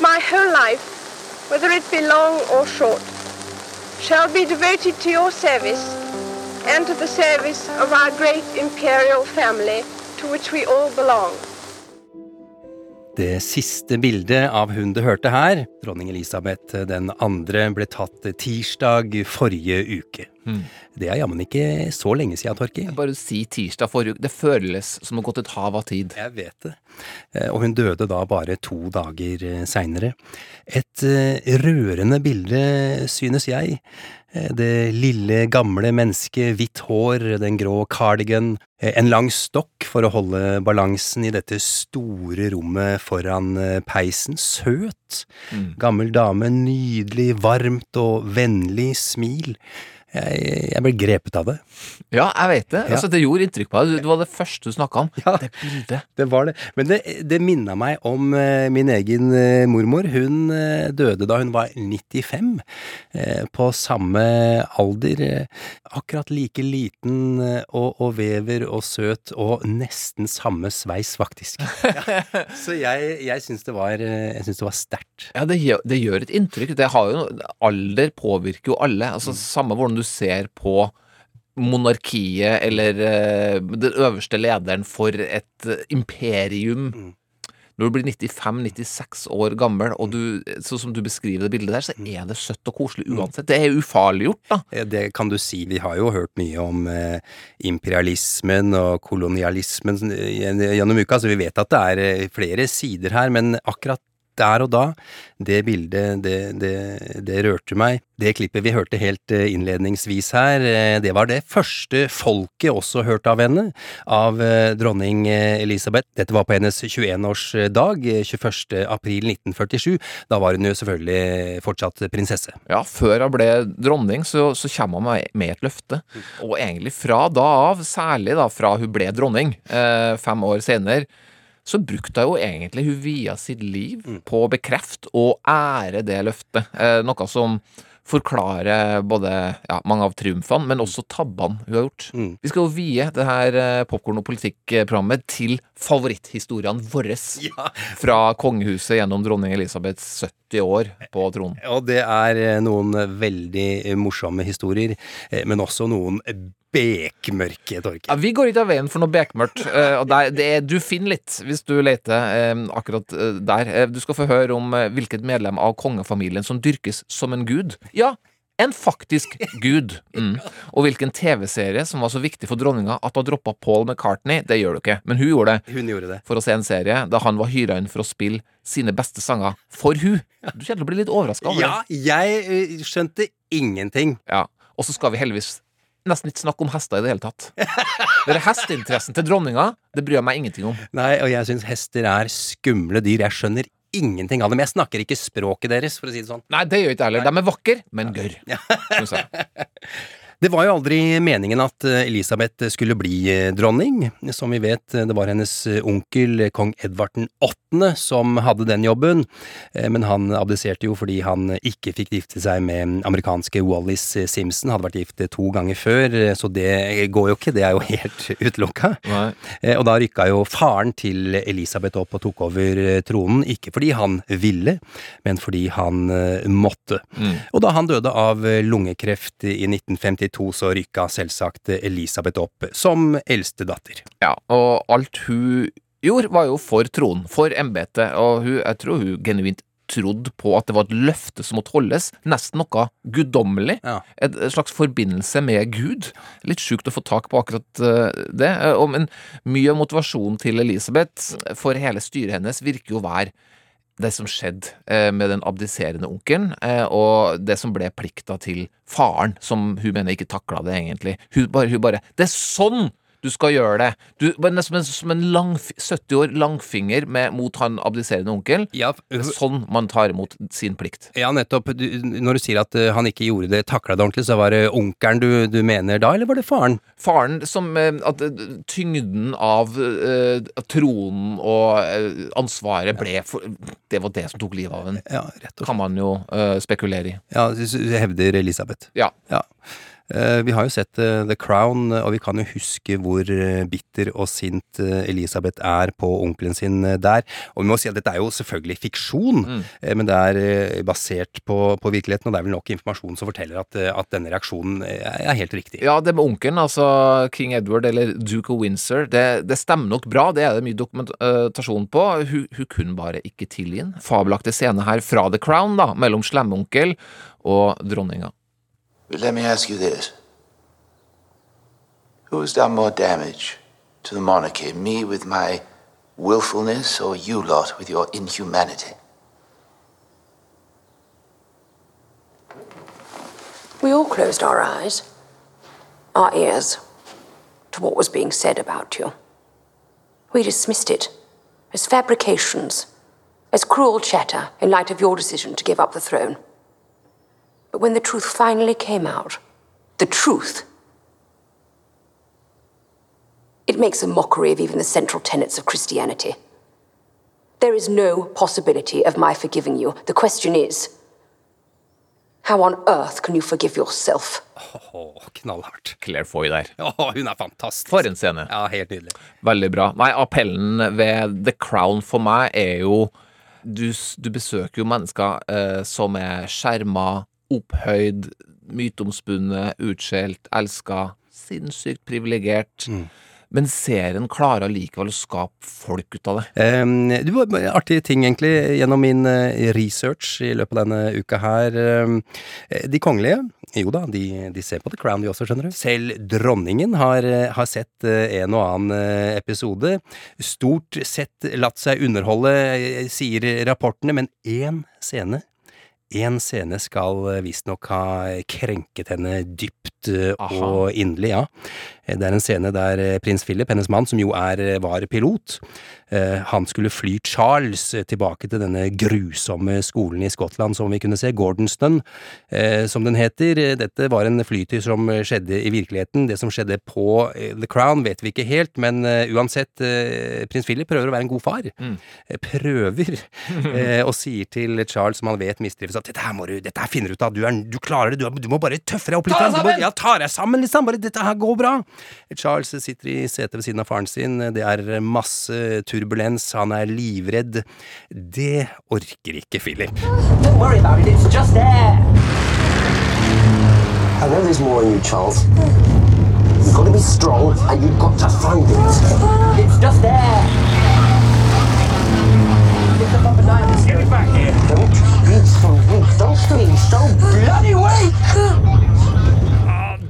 my whole life, whether it be long or short, shall be devoted to your service and to the service of our great imperial family to which we all belong. Det siste bildet av hun du hørte her, dronning Elisabeth den ble tatt tirsdag forrige uke. Det er jammen ikke så lenge siden, Torki. Bare si tirsdag forrige uke. Det føles som å gått et hav av tid. Jeg vet det. Eh, Og hun døde da bare to dager seinere. Et eh, rørende bilde, synes jeg. Eh, Det lille, gamle mennesket, hvitt hår, den grå cardigan, eh, en lang stokk for å holde balansen i dette store rommet foran eh, peisen. Søt. Gammel dame, nydelig, varmt og vennlig smil. Jeg, jeg ble grepet av det. Ja, jeg vet det. Ja. Altså, det gjorde inntrykk på deg. Det var det første du snakka om. Ja. Det bildet. Det var det. Men det, det minna meg om eh, min egen eh, mormor. Hun eh, døde da hun var 95. eh, på samme alder. eh, akkurat like liten eh, og, og vever og søt, og nesten samme sveis, faktisk. Ja. Så jeg, jeg syns det var, var sterkt. Ja, det, gjør- det gjør et inntrykk. Det har jo, alder påvirker jo alle. Altså, Samme hvordan du ser på monarkiet eller uh, den øverste lederen for et uh, imperium. Når du blir 95-96 år gammel, og du, sånn som du beskriver det bildet der, så er det søtt og koselig uansett. Det er ufarliggjort, da. Det kan du si. Vi har jo hørt mye om eh, imperialismen og kolonialismen gjennom uka, så vi vet at det er flere sider her, men akkurat der og da, det bildet, det, det, det rørte meg. Det klippet vi hørte helt eh, innledningsvis her, eh, det var det første folket også hørte av henne, av eh, dronning Elisabeth. Dette var på hennes 21-årsdag, eh, 21. april 1947. Da var hun jo selvfølgelig fortsatt prinsesse. Ja, før hun ble dronning, så, så kommer hun med, med et løfte. Og egentlig fra da av, særlig da fra hun ble dronning, fem år senere, så brukte hun jo egentlig hun via sitt liv på å bekrefte og ære det løftet. Eh, noe som forklarer både ja, mange av triumfene, men også tabbene hun har gjort. Mm. Vi skal jo vie det her eh, popkorn- og politikkprogrammet til favoritthistoriene våre Ja. fra kongehuset gjennom dronning Elisabeths 70 år på tronen. Og det er eh, noen veldig eh, morsomme historier, eh, men også noen bekmørke, Torke. Ja, vi går ikke av veien for noe bekmørkt. eh, og der, det er, du finner litt hvis du leter eh, akkurat eh, der. Eh, du skal få høre om eh, hvilket medlem av kongefamilien som dyrkes som en gud. Ja, en faktisk gud. Mm. Og hvilken TV-serie som var så viktig for dronninga at hun droppa Paul McCartney. Det gjør du ikke, men hun gjorde det. Hun gjorde det. For å se en serie da han var hyra inn for å spille sine beste sanger for hun. Du kjenner til å bli litt overraska over Ja, jeg eh, skjønte ingenting. Ja. Og så skal vi heldigvis nesten ikke snakke om hester i det hele tatt. Dere hesteinteressen til dronninga, det bryr jeg meg ingenting om. Nei, og jeg syns hester er skumle dyr. Jeg skjønner ingenting av dem. Jeg snakker ikke språket deres, for å si det sånn. Nei, det gjør jeg ikke jeg heller. De er vakre, men gørr. Ja. det var jo aldri meningen at eh, Elisabeth skulle bli eh, dronning. Som vi vet, eh, det var hennes onkel kong Edvard 8 Britene som hadde den jobben, eh, men han abdiserte jo fordi han ikke fikk gifte seg med amerikanske Wallis Simpson, hadde vært gift to ganger før, eh, så det går jo ikke, det er jo helt utelukka. Eh, og da rykka jo faren til Elisabeth opp og tok over tronen, ikke fordi han ville, men fordi han måtte. Mm. Og da han døde av lungekreft i 1952, så rykka selvsagt Elisabeth opp som eldste datter. Ja, og alt hun gjorde, var jo for tronen, for embetet, og hun, jeg tror hun genuint trodde på at det var et løfte som måtte holdes, nesten noe guddommelig. Ja. Et, slags forbindelse med Gud. Litt sjukt å få tak på akkurat eh, det. eh, Men mye av motivasjonen til Elisabeth for hele styret hennes virker jo å være det som skjedde eh, med den abdiserende onkelen, og det som ble plikta til faren, som hun mener ikke takla det egentlig. Hun bare, hun bare Det er sånn Du skal gjøre det. Du, men som en, som en lang, 70 år langfinger med, mot han abdiserende onkel. Ja, sånn man tar imot sin plikt. ja, nettopp. Du, når du sier at han ikke gjorde det, takla det ordentlig, så var det onkelen du, du mener da, eller var det faren? Faren som At tyngden av uh, tronen og ansvaret ble for Det var det som tok livet av ham. Ja, rett og slett. Kan man jo spekulere i. Ja, hevder Elisabeth. Ja. Ja. Eh, Vi har jo sett eh, The Crown, og vi kan jo huske hvor eh, bitter og sint eh, Elisabeth er på onkelen sin eh, der. Og vi må si at dette er jo selvfølgelig fiksjon, mm. men det er eh, basert på, på virkeligheten, og det er vel nok informasjon som forteller at, eh, at denne reaksjonen eh, er helt riktig. Ja, det med onkelen, altså King Edward eller Duke of Windsor, det, det stemmer nok bra. Det er det mye dokumentasjon på. Hun, hun kunne bare ikke tilgi den. Fabelaktig scene her fra The Crown, da, mellom slemmeonkel og dronninga. But let me ask you this Who has done more damage to the monarchy? Me with my willfulness, or you lot with your inhumanity? We all closed our eyes, our ears, to what was being said about you. We dismissed it as fabrications, as cruel chatter in light of your decision to give up the throne. But when the truth finally came out, the truth, it makes a mockery of even the central tenets of Christianity. There is no possibility of my forgiving you. The question is, how on earth can you forgive yourself? Åh, knallhardt. Claire Foy der. Oh, hun er fantastisk. For en scene. Ja, helt nydelig. Veldig bra. Nei, appellen ved The Crown for meg er jo Du, du besøker jo mennesker eh, som er skjerma, opphøyd, myteomspunnet, utskjelt, elska, sinnssykt privilegert. Men serien klarer allikevel å skape folk ut av det. Um, du, var- artige ting egentlig gjennom min eh, research i løpet av denne uka her. Eh, de kongelige, jo da, de, de ser på The Crown de også, skjønner du. Selv dronningen har, eh, har sett en og annen episode. Stort sett latt seg underholde, sier rapportene, men én scene Én scene skal visstnok ha krenket henne dypt eh, Aha. og inderlig, ja. Eh, Det er en scene der eh, prins Philip, hennes mann, som jo er, eh, var pilot, han skulle fly Charles tilbake til denne grusomme skolen i Skottland som vi kunne se, Gordonston, som den heter. Dette var en flytur som skjedde i virkeligheten. Det som skjedde på The Crown vet vi ikke helt, men uansett, prins Philip prøver å være en god far. Mm. Prøver, og sier til Charles, som han vet mistrives, at dette her må du, dette her finner du ut av, du, er, du klarer det, du, er- du må bare tøffe deg opp litt. Du må, ja, ta deg sammen, liksom, bare dette her går bra. Charles sitter i setet ved siden av faren sin, det er masse turbulens, han er livredd. Det orker ikke Philip. Don't worry about it, it's just air. I know there's more in you, Charles. You've got to be strong, and you've got to find it. It's just air. Lift up up and Get it back here. Don't be so weak. Don't be so bloody weak.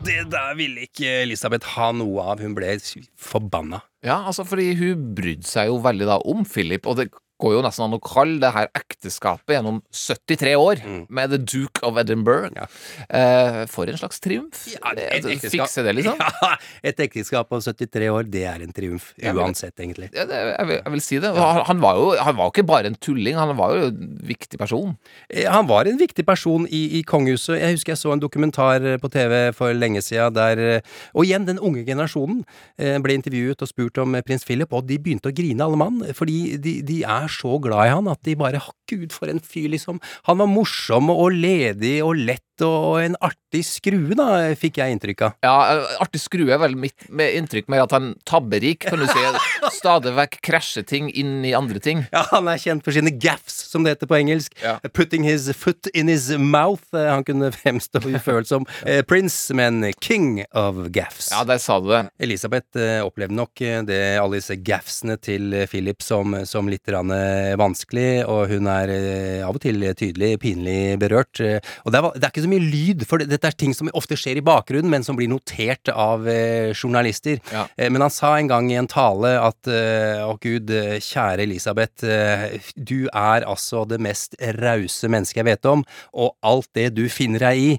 Det der ville ikke Elisabeth ha noe av, hun ble forbanna. Ja, altså fordi hun brydde seg jo veldig da om Philip, og det går jo nesten an å kalle det her ekteskapet gjennom 73 år med The Duke of Edinburgh. Ja. Eh, for en slags triumf. Ja, et ekteskap- fikse det, liksom. Ja, et ekteskap på 73 år, det er en triumf. Uansett, egentlig. Ja, det, jeg, vil, jeg vil si det. Han, var jo han var ikke bare en tulling, han var jo en viktig person. Eh, Han var en viktig person i, i kongehuset. Jeg husker jeg så en dokumentar eh, på TV for lenge siden der eh, Og igjen, den unge generasjonen eh, ble intervjuet og spurt om eh, prins Philip, og de begynte å grine alle mann. Fordi de, de er så glad i han at de bare Gud, for en fyr, liksom. Han var morsom og ledig og lett og en artig skrue, da, fikk jeg inntrykk av. Ja, eh, Artig skrue er vel mitt med inntrykk med at han tabberik, kan du si. Stadig vekk krasjer ting inn i andre ting. Ja, han er kjent for sine gaffs, som det heter på engelsk. Ja. Putting his foot in his mouth. Eh, Han kunne fremstå ufølt som eh, prince, men king of gaffs. Ja, der sa du det. Elisabeth eh, opplevde nok eh, det, alle disse gaffsene til eh, Philip som, som litt eh, vanskelig, og hun er eh, av og til tydelig pinlig berørt. eh, Og det er, det er ikke så mye lyd, for dette er ting som ofte skjer i bakgrunnen, men som blir notert av eh, journalister. Ja. Eh, Men han sa en gang i en tale at eh, å gud, kjære Elisabeth, du er altså det mest rause mennesket jeg vet om, og alt det du finner deg i,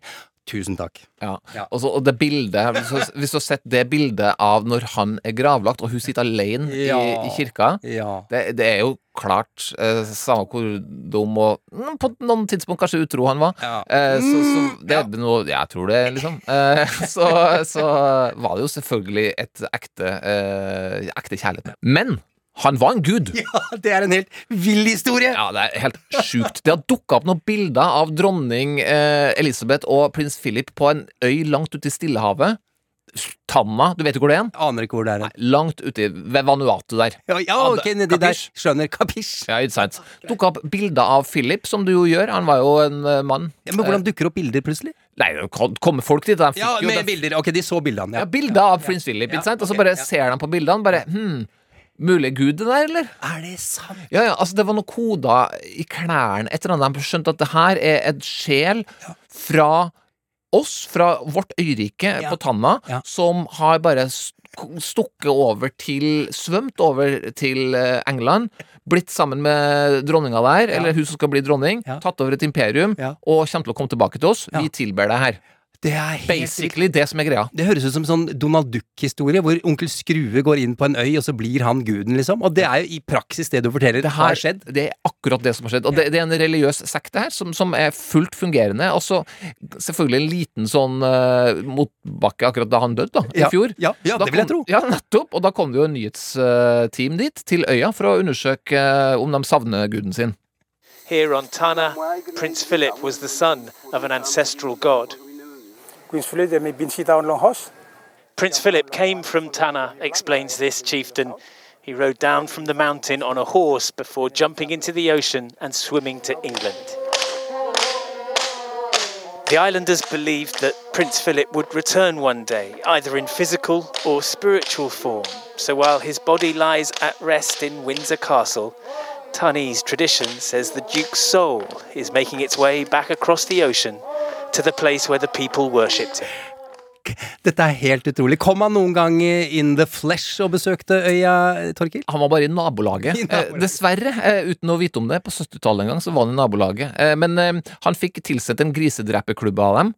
Tusen takk. Ja. Ja. Og, så, og det bildet hvis du, har sett det bildet av når han er gravlagt, og hun sitter alene Ja. i, i kirka Ja. det, det er jo klart, eh, samme hvor dum og på noen tidspunkt kanskje utro han var. Ja. Eh, så, så Mm, det er noe Jeg tror det, liksom. Eh, så, så var det jo selvfølgelig et ekte, eh, ekte kjærlighet. Men han var en gud. ja, det er en helt vill historie! Ja, det er helt sjukt. Det har dukka opp noen bilder av dronning eh, Elisabeth og prins Philip på en øy langt ute i Stillehavet. Tamma, du vet jo hvor det er? Aner ikke hvor det er. Nei, Langt ute i- ved Vanuatu der. Ja, ja, ok, nedi der. Skjønner. Kapisj. Ja, ikke sant. Dukka opp bilder av Philip, som du jo gjør. Han var jo en uh, mann. Ja, men hvordan dukker opp bilder plutselig? Nei, det kommer folk dit. Ja, med de- bilder. Ok, de så bildene, Ja, ja. bilder av prins Philip, ikke sant? Og så bare ser de på bildene, bare hm, mulig gud det der, eller? Er det sant? Ja, ja, altså det var noe koder i klærne Et eller annet De skjønte at det her er et sjel fra oss, fra vårt øyrike Ja. på Tanna, Ja. som har bare stukket over til Svømt over til eh, England. Blitt sammen med dronninga der, eller hun som skal bli dronning. Ja. Tatt over et imperium Ja. og kommer til å komme tilbake til oss. Ja. Vi tilber det her. Det er helt. Basically det som er greia. Det høres ut som en sånn Donald Duck-historie, hvor onkel Skrue går inn på en øy, og så blir han guden, liksom. Og det er jo i praksis det du forteller Det har skjedd. det er akkurat det som har skjedd. Og det, det er en religiøs sekte her som, som er fullt fungerende. Og så selvfølgelig en liten sånn uh, motbakke akkurat da han døde, da, i Ja, fjor. ja, ja, det vil jeg kom- tro. Ja, nettopp. Og da kom det jo en nyhetsteam dit, til øya, for å undersøke uh, om de savner guden sin. Here on Tana, Prince Philip was the son of an ancestral god. Prince Philip de been sit down long horse. Prince Philip came from Tana, explains this chieftain. He rode down from the mountain on a horse before jumping into the ocean and swimming to England. The islanders believed that Prince Philip would return one day, either in physical or spiritual form. So while his body lies at rest in Windsor Castle, Tanese tradition says the Duke's soul is making its way back across the ocean to the place where the people worshipped him. Dette er helt utrolig. Kom han noen gang in the flesh og besøkte øya, Torkil? Han var bare i nabolaget. I nabolaget. Eh, dessverre, eh, uten å vite om det. På 70-tallet en gang så var han i nabolaget. Eh, men eh, han fikk tilsett en grisedreperklubb av dem.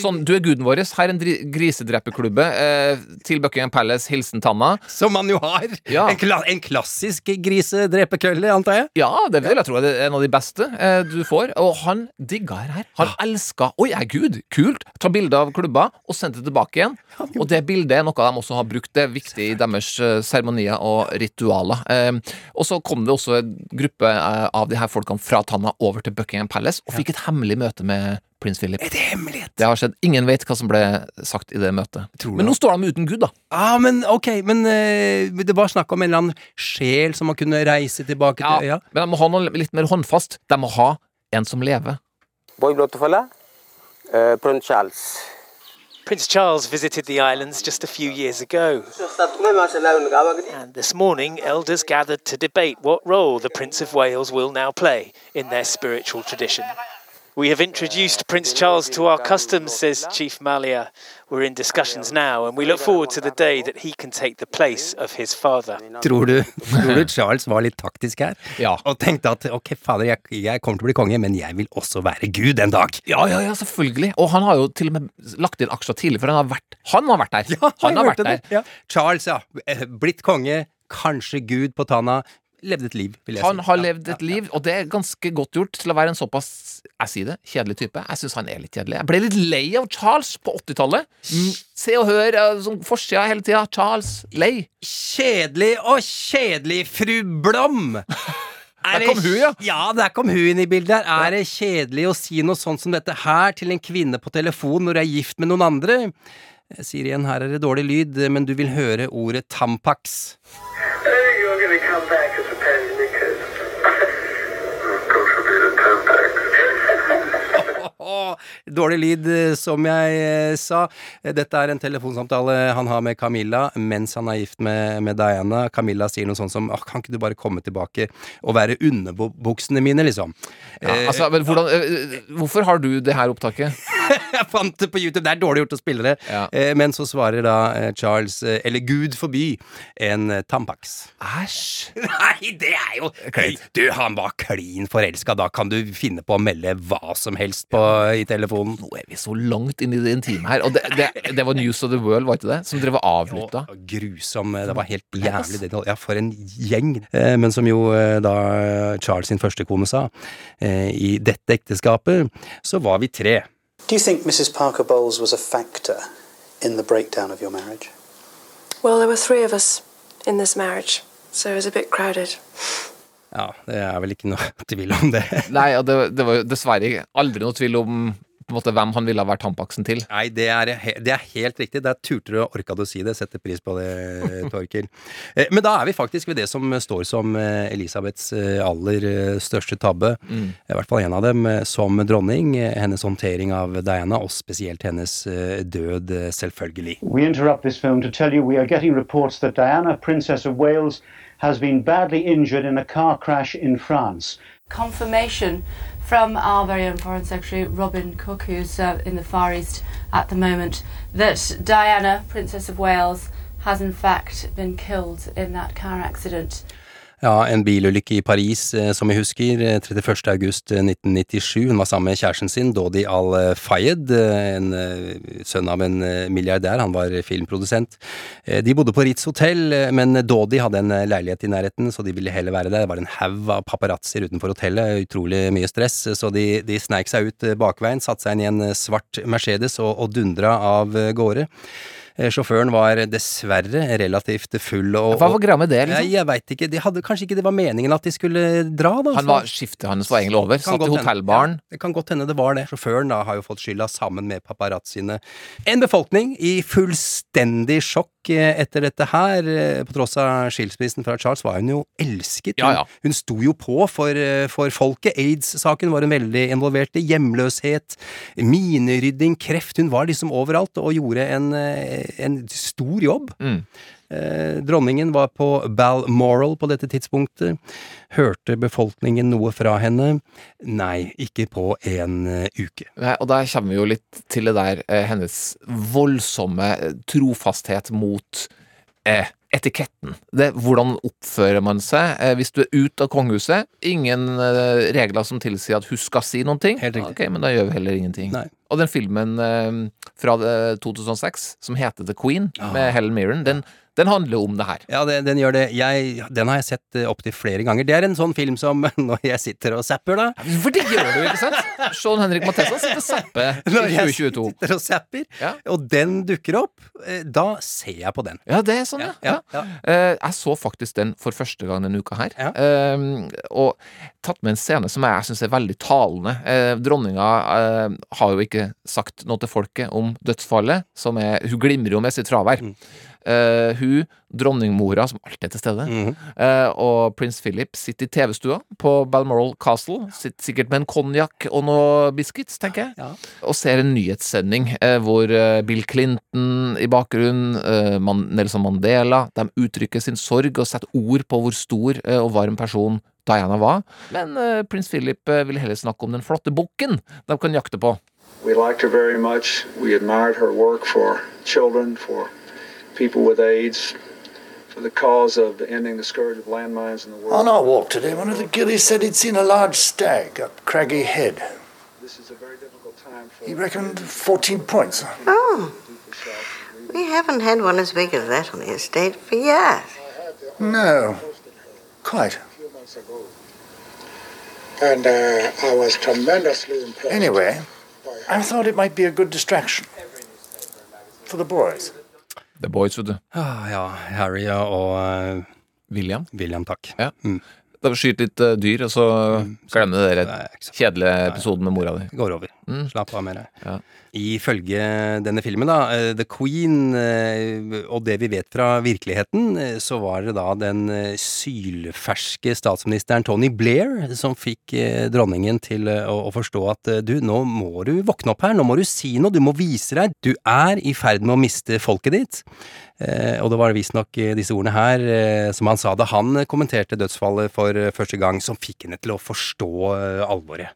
Sånn, du er guden vår. Her er en grisedreperklubbe eh, til Buckingham Palace, hilsen Tanna. Som man jo har. Ja. En, kla en klassisk grisedreperkølle, antar jeg. Ja, det vil jeg tro er en av de beste eh, du får. Og han digga her. Han elska Oi, jeg er gud! Kult! Ta bilde av klubba og send det tilbake igjen. Og det bildet er noe de også har brukt. Det er viktig i deres eh, seremonier og ritualer. Eh, og så kom det også en gruppe eh, av de her folkene fra Tanna over til Buckingham Palace og fikk et hemmelig møte med prins Philip. Er det hemmelighet? Det har skjedd. Ingen vet hva som ble sagt i det møtet. Tror Men det? nå står de uten Gud, da. Ah, men ok, men uh, det var snakk om en eller annen sjel som man kunne reise tilbake Ja, til øya. Men de må ha noe litt mer håndfast. De må ha en som lever. Boy Blottefella, uh, Charles. Prince Charles visited the islands just a few years ago, and this morning elders gathered to debate what role the Prince of Wales will now play in their spiritual tradition. We have introduced Prince Charles to our customs, says Chief Malia. We're in discussions now, and we look forward to the day that he can take the place of his father. Tror du, tror du Charles var litt taktisk her? Ja. Og tenkte at ok, fader, jeg, jeg kommer til å bli konge, men jeg vil også være gud en dag. Ja, ja, ja, selvfølgelig. Og han har jo til og med lagt inn aksjer tidlig, for han har vært, han har vært der. Ja, han har vært der. Ja. Charles, ja. Eh, Blitt konge, kanskje gud på tanna. Levde et liv, vil jeg Han si. har Ja, levd et liv, og det er ganske godt gjort til å være en såpass jeg sier det, kjedelig type. Jeg syns han er litt kjedelig. Jeg ble litt lei av Charles på 80-tallet. Mm, Se og hør, eh, sånn forsida hele tida. Charles, lei. Kjedelig og kjedelig, fru Blom! Er Der kom hun, ja. Ja, der kom hun inn i bildet. her. Er det kjedelig å si noe sånt som dette her til en kvinne på telefon når du er gift med noen andre? Jeg sier igjen, her er det dårlig lyd, men du vil høre ordet Tampax. You're going to come back as a penny because. God forbid a tampax. Åh, dårlig lyd, eh, som jeg eh, sa. Eh, Dette er en telefonsamtale han har med Camilla mens han er gift med, med Diana. Camilla sier noe sånt som «Åh, Kan ikke du bare komme tilbake og være underbuksene mine, liksom? Ja, altså, men hvordan, hvorfor har du det her opptaket? jeg fant det på YouTube. Det er dårlig gjort å spille det. Ja. Eh, Men så svarer da eh, Charles, eh, eller Gud forby, en Tampax. Æsj. Nei, det er jo Du, han var klin forelska. Da kan du finne på å melde hva som helst på, i telefonen. Nå er vi så langt inn i det intime her. Og det, det, det var News of the World, var ikke det? Som drev og avlytta. Og grusom. Det var helt jævlig detalj. Ja, for en gjeng. Men som jo da Charles sin første kone sa, i dette ekteskapet så var vi tre. Do you think Mrs. Parker Bowles was a factor in the breakdown of your marriage? Well, there were three of us in this marriage, so it was a bit crowded. Ja, det er vel ikke noe tvil om det. Nei, og det, det var jo dessverre aldri noe tvil om på en måte, hvem han ville ha vært tampaksen til. Nei, det er, det er helt riktig. Der turte du og orka du å si det. Setter pris på det, Torkil. Eh, Men da er vi faktisk ved det som står som eh, Elisabeths eh, aller største tabbe. Mm. I hvert fall en av dem som dronning. Hennes håndtering av Diana, og spesielt hennes død, selvfølgelig. We interrupt this film to tell you we are getting reports that Diana, Princess of Wales, has been badly injured in a car crash in France. Confirmation from our very own Foreign Secretary Robin Cook, who's uh, in the Far East at the moment, that Diana, Princess of Wales, has in fact been killed in that car accident. Ja, en bilulykke i Paris, eh, som vi husker, eh, 31. august eh, 1997. Hun var sammen med kjæresten sin, Dodi Al-Fayed, eh, en eh, sønn av en eh, milliardær. Han var filmprodusent. Eh, De bodde på Ritz hotell, eh, men Dodi hadde en eh, leilighet i nærheten, så de ville heller være der. Det var en haug av paparazzier utenfor hotellet, utrolig mye stress, så de, de sneik seg ut eh, bakveien, satte seg inn i en eh, svart Mercedes og, og dundra av eh, gårde. Eh, Sjåføren var dessverre relativt full og Hva var greia med det, liksom? Jeg, Jeg veit ikke. De hadde kanskje ikke det var meningen at de skulle dra, da. Han var, Skiftet hans var egentlig over. Satt i hotellbaren. Ja, det kan godt hende det var det. Sjåføren da har jo fått skylda sammen med paparazziene. En befolkning i fullstendig sjokk eh, etter dette her. Eh, På tross av skilsmissen fra Charles var hun jo elsket. Hun, Ja, ja. hun sto jo på for, for folket. Aids-saken var hun veldig involvert i. Hjemløshet, minerydding, kreft. Hun var liksom overalt og gjorde en, en stor jobb. Mm. Eh, dronningen var på Balmoral på dette tidspunktet. Hørte befolkningen noe fra henne? Nei, ikke på en eh, uke. Nei, og der kommer vi jo litt til det der eh, hennes voldsomme eh, trofasthet mot eh, etiketten. Det, hvordan oppfører man seg eh, hvis du er ute av kongehuset? Ingen eh, regler som tilsier at hun skal si noen ting. Helt Ok, men da gjør vi heller ingenting. Og den filmen eh, fra eh, 2006 som heter The Queen, med Helen Mirren, den, den handler om det her. Ja, den, den gjør det. Jeg, den har jeg sett uh, opptil flere ganger. Det er en sånn film som når jeg sitter og zapper, da. For det gjør du, ikke sant? Sean Henrik Mathesson sitter og zapper i Når jeg sitter og zapper, Ja. og den dukker opp, eh, da ser jeg på den. Ja, det er sånn, ja. Ja. Eh, jeg så faktisk den for første gang denne uka her. Eh, og tatt med en scene som jeg syns er veldig talende. Eh, dronninga eh, har jo ikke sagt noe til folket om dødsfallet, som er Hun glimrer jo med sitt fravær. Eh, hun, dronningmora, som alltid er til stede, eh, og prins Philip sitter i TV-stua på Balmoral Castle. Sitter sikkert med en konjakk og noe biscuits, tenker jeg. Og ser en nyhetssending uh, hvor Bill Clinton i bakgrunnen, Man Nelson Mandela, de uttrykker sin sorg og setter ord på hvor stor og varm person Diana var. Men prins Philip vil heller snakke om den flotte bukken de kan jakte på. We liked her very much. We admired her work for children, for people with AIDS, for the cause of ending the scourge of landmines in the world. On our walk today, one of the gillies said he'd seen a large stag up Craggy Head. This is a very difficult time for. He reckoned 14 points. Oh, we haven't had one as big as that on the estate for years. No, quite. And uh, I was tremendously impressed. Anyway, I thought it might be a good distraction for the boys. The Boys, vet du. Ah, ja, Harry og uh, William. William, takk. Ja. Mm. Da skyter litt uh, dyr, og så glemmer du den kjedelige episoden med mora di. Går over. Mm. Slapp av med det. Ja. Ifølge denne filmen, da, eh, The Queen, eh, og det vi vet fra virkeligheten, eh, så var det da den sylferske statsministeren Tony Blair som fikk dronningen til å, forstå at du, nå må du våkne opp her, nå må du si noe, du må vise deg, du er i ferd med å miste folket ditt. Eh, og det var visstnok disse ordene her, eh, som han sa da han kommenterte dødsfallet for første gang, som fikk henne til å forstå eh, alvoret.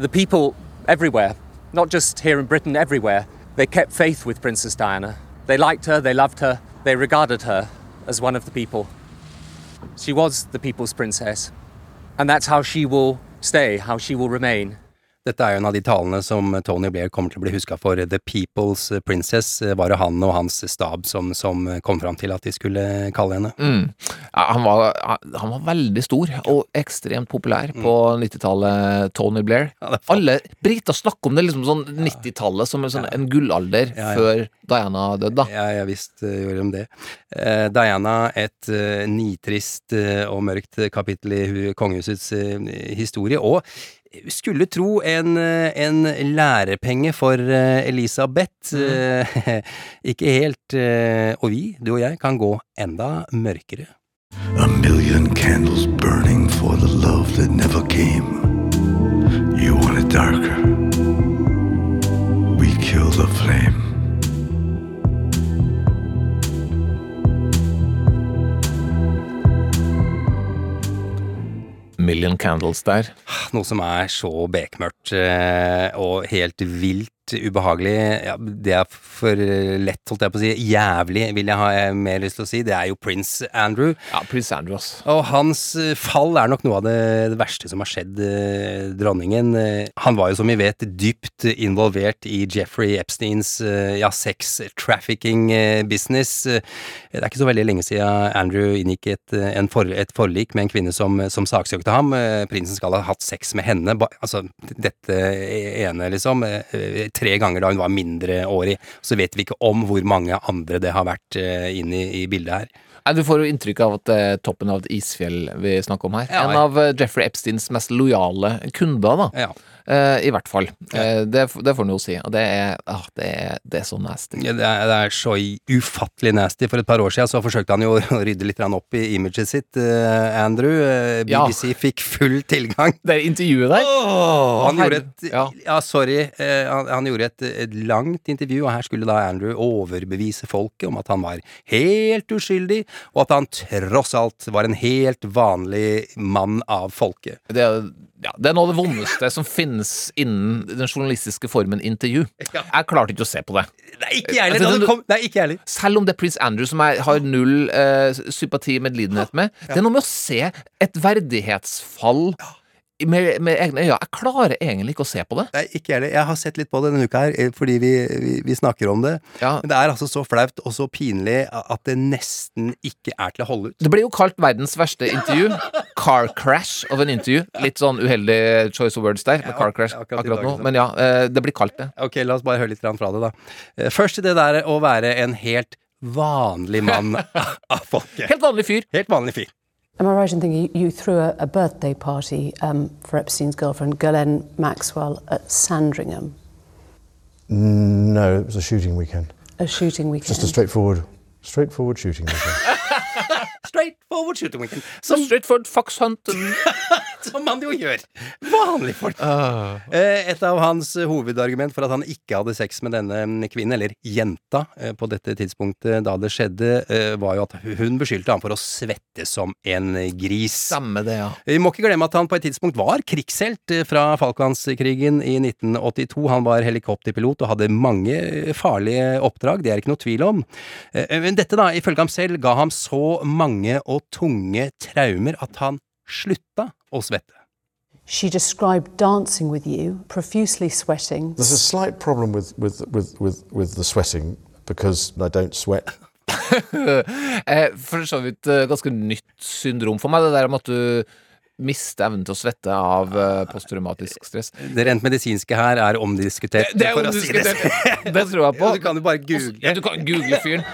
The people everywhere not just here in Britain, everywhere, they kept faith with Princess Diana. They liked her, they loved her, they regarded her as one of the people. She was the people's princess. And that's how she will stay, how she will remain. Dette er jo en av de talene som Tony Blair kommer til å bli huska for. The People's Princess var det han og hans stab som, som kom fram til at de skulle kalle henne. Mm. Ja, han, var, han var veldig stor og ekstremt populær på 90-tallet, Tony Blair. Alle briter snakker om det liksom sånn 90-tallet som en, sånn, en gullalder Ja, ja. før Diana døde, da. Ja, ja visst eh, gjorde de det. Eh, Diana, et eh, nitrist eh, og mørkt kapittel i hu- kongehusets eh, historie, og skulle tro en, eh, en lærepenge for eh, Elisabeth. Mm. ikke helt. eh, og vi, du og jeg, kan gå enda mørkere. A million candles burning for the love that never came. You want it darker. We kill the flame. Million Candles der. Noe som er så bekmørkt eh, og helt vilt ubehagelig. Ja, det er for lett, holdt jeg på å si. Jævlig, vil jeg ha eh, mer lyst til å si. Det er jo prins Andrew. Ja, prins Andrew, ass. Og hans eh, fall er nok noe av det, det verste som har skjedd eh, dronningen. Eh, han var jo, som vi vet, dypt involvert i Jeffrey Epsteins eh, ja, sex trafficking business. Det er ikke så veldig lenge siden Andrew inngikk et, en for, et forlik med en kvinne som, som saksøkte ham. Prinsen skal ha hatt sex med henne, ba, altså dette ene, liksom, tre ganger da hun var mindreårig. Så vet vi ikke om hvor mange andre det har vært eh, inn i, i bildet her. Nei, Du får jo inntrykk av at det er toppen av et isfjell vi snakker om her. Ja, en av eh, Jeffrey Epsteins mest lojale kunder, da. Eh, I hvert fall. Eh, det, det får en jo si. Og det er, ah, det er, det er så nasty. Ja, det, er, det er så ufattelig nasty. For et par år siden så forsøkte han jo å rydde litt opp i imaget sitt, eh, Andrew. BBC Ja. Fikk full tilgang. Det intervjuet der? han gjorde et ja. ja. sorry. Eh, han, han gjorde et, et langt intervju, og her skulle da Andrew overbevise folket om at han var helt uskyldig, og at han tross alt var en helt vanlig mann av folket. Det er, ja, det er noe av det vondeste som finnes innen den journalistiske formen intervju. Jeg klarte ikke å se på det. Nei, ikke jeg heller. Altså. Selv om det er prins Andrew som jeg har null eh, sympati og medlidenhet med. Det er noe med å se et verdighetsfall med, med egne øyne. Jeg klarer egentlig ikke å se på det. Nei, ikke heller. Jeg har sett litt på det denne uka her, eh, fordi vi, vi, vi snakker om det. Men det er altså så flaut og så pinlig at det nesten ikke er til å holde ut. Det blir jo kalt verdens verste intervju. Car crash of an interview. Litt sånn uheldig choice of words der, med car crash akkurat akkurat nå. Men ja, eh, det blir kalt det. Ok, la oss bare høre litt fra det, da. Først Først det der å være en helt vanlig mann av folket. Helt vanlig fyr. Helt vanlig fyr. Am I right in thinking you, you threw a, a birthday party um, for Epstein's girlfriend, Ghislaine Maxwell, at Sandringham? No, it was a shooting weekend. A shooting weekend. Just a straightforward, straightforward shooting weekend. Straightforward shooting weekend. Som straightforward fox hunt. Som man jo gjør. Vanlige folk. Eh, Et av hans hovedargument for at han ikke hadde sex med denne kvinnen, eller jenta, eh, på dette tidspunktet da det skjedde, eh, var jo at hun beskyldte ham for å svette som en gris. Samme det, ja. Vi må ikke glemme at han på et tidspunkt var krigshelt eh, fra Falklandskrigen i 1982. Han var helikopterpilot og hadde mange farlige oppdrag, det er ikke noe tvil om. Eh, Men dette, da, ifølge ham selv, ga ham så mange og tunge traumer at han slutta å svette. She described dancing with you, profusely sweating. There's a slight problem with, with, with, with, with the sweating because I don't sweat. Eh, For så vidt eh, ganske nytt syndrom for meg, det der med at du mister evnen til å svette av eh, posttraumatisk stress. Det rent medisinske her er omdiskutert. Det er omdiskutert. si det. omdiskutert. Det tror jeg på. Ja, du kan jo bare google. Ja, du kan google fyren.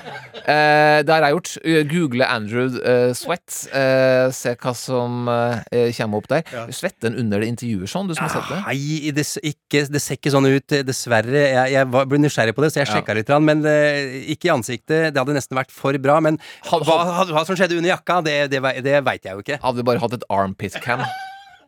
Eh, det har jeg gjort. Eh, Google Andrew eh, Sweat. Eh, se hva som eh, kommer opp der. Svetter han under det intervjuet sånn, du som har sett det? Nei, det, ikke, det ser ikke sånn ut, dessverre. Jeg, jeg var, ble nysgjerrig på det, så jeg Ja. litt, men eh, ikke i ansiktet. Det hadde nesten vært for bra. Men hva, hva som skjedde under jakka, det, det, det veit jeg jo ikke. Hadde du bare hatt et armpit cam.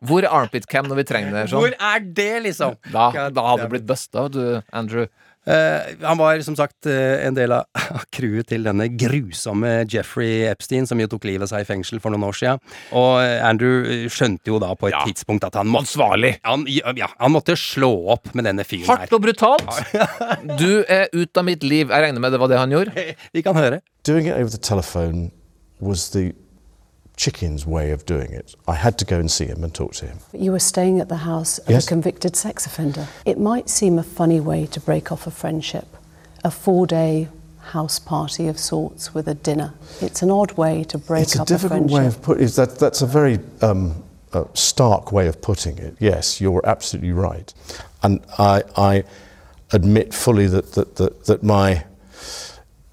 Hvor er armpit cam når vi trenger det? Sånn? Hvor er det, liksom? Da, da hadde du blitt busta, du, Andrew. Uh, han var som sagt uh, en del av crewet til denne grusomme Jeffrey Epstein, som jo tok livet av seg i fengsel for noen år siden. Og eh, Andrew skjønte jo da på et tidspunkt at han måtte Han, ja, han måtte slå opp med denne fyren her. Hardt og brutalt. Du er ut av mitt liv. Jeg regner med det var det han gjorde? Vi kan høre. Doing it over the telephone was the chicken's way of doing it. I had to go and see him and talk to him. You were staying at the house of Yes. a convicted sex offender. It might seem a funny way to break off a friendship, a four day house party of sorts with a dinner. It's an odd way to break it's a up difficult friendship. way of putting it. That, that's a very um, uh, stark way of putting it. Yes, you're absolutely right. And I, I admit fully that, that, that, that my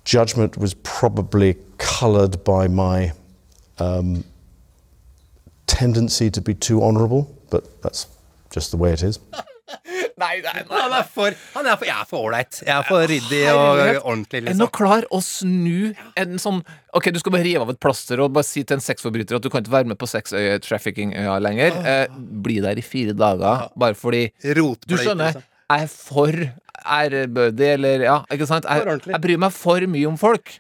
judgment was probably coloured by my um, tendency to be too honourable, but that's just the way it is. Nei, nei, Han er for Han er for, Jeg er for ålreit. Jeg er for ryddig og ordentlig, Er Enn å klar å snu en sånn Ok, du skal bare rive av et plaster og bare si til en sexforbryter at du kan ikke være med på sex-trafficking-øya lenger. Eh, bli der i fire dager bare fordi Du skjønner, liksom. jeg er for ærbødig, eller Ja, ikke sant? Jeg, jeg bryr meg for mye om folk.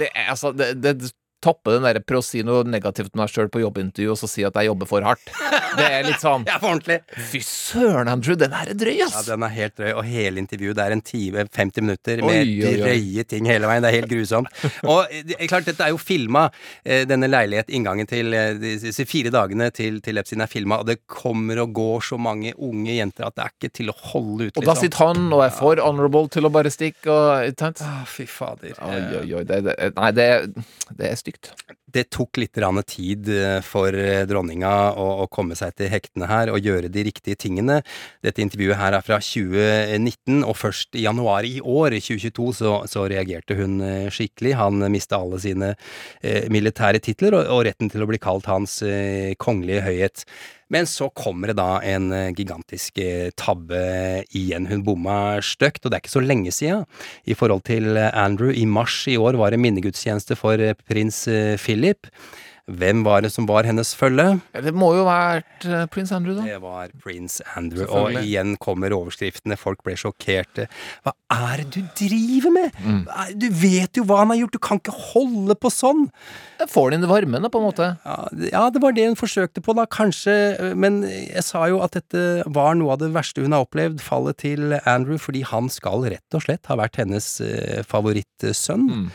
Det er altså Det, det topper den derre prøve å si noe negativt om deg sjøl på jobbintervju, og så si at jeg jobber for hardt. Det er litt sånn er for ordentlig. Fy søren, Andrew, den her er drøy, Ja, den er helt drøy, og hele intervjuet det er en time, 50 minutter med oi, oi. drøye ting hele veien. Det er helt grusomt. Og eh, det klart, dette er jo filma. eh, Denne leilighet, inngangen til eh, disse fire dagene til, til Epstein er filma, og det kommer og går så mange unge jenter at det er ikke til å holde ut, Og da sitter han og er for honorable til å bare stikke og? Å, fy fader. Oi, oi, oi. Det, det, nei, det, det er stygt. berechtigt Det tok litt tid eh, for eh, dronninga å, komme seg til hektene her og gjøre de riktige tingene. Dette intervjuet her er fra 2019, og først i januar i år, 2022, så, så reagerte hun eh, skikkelig. Han mista alle sine militære titler og, og retten til å bli kalt hans kongelige høyhet. Men så kommer det da en gigantisk tabbe igjen. Hun bomma støkt, og det er ikke så lenge siden. I forhold til Andrew, i mars i år var det minnegudstjeneste for prins eh, Philip. Hvem var det som var hennes følge? Ja, Det må jo ha vært eh, prins Andrew, da. Det var prins Andrew, og igjen kommer overskriftene. Folk ble sjokkerte. Hva er det du driver med? Mm. Du vet jo hva han har gjort, du kan ikke holde på sånn! Får det inn i varmen, da, på en måte? Ja, ja, det var det hun forsøkte på, da, kanskje. Men jeg sa jo at dette var noe av det verste hun har opplevd, fallet til Andrew, fordi han skal rett og slett ha vært hennes eh, favorittsønn. Mm.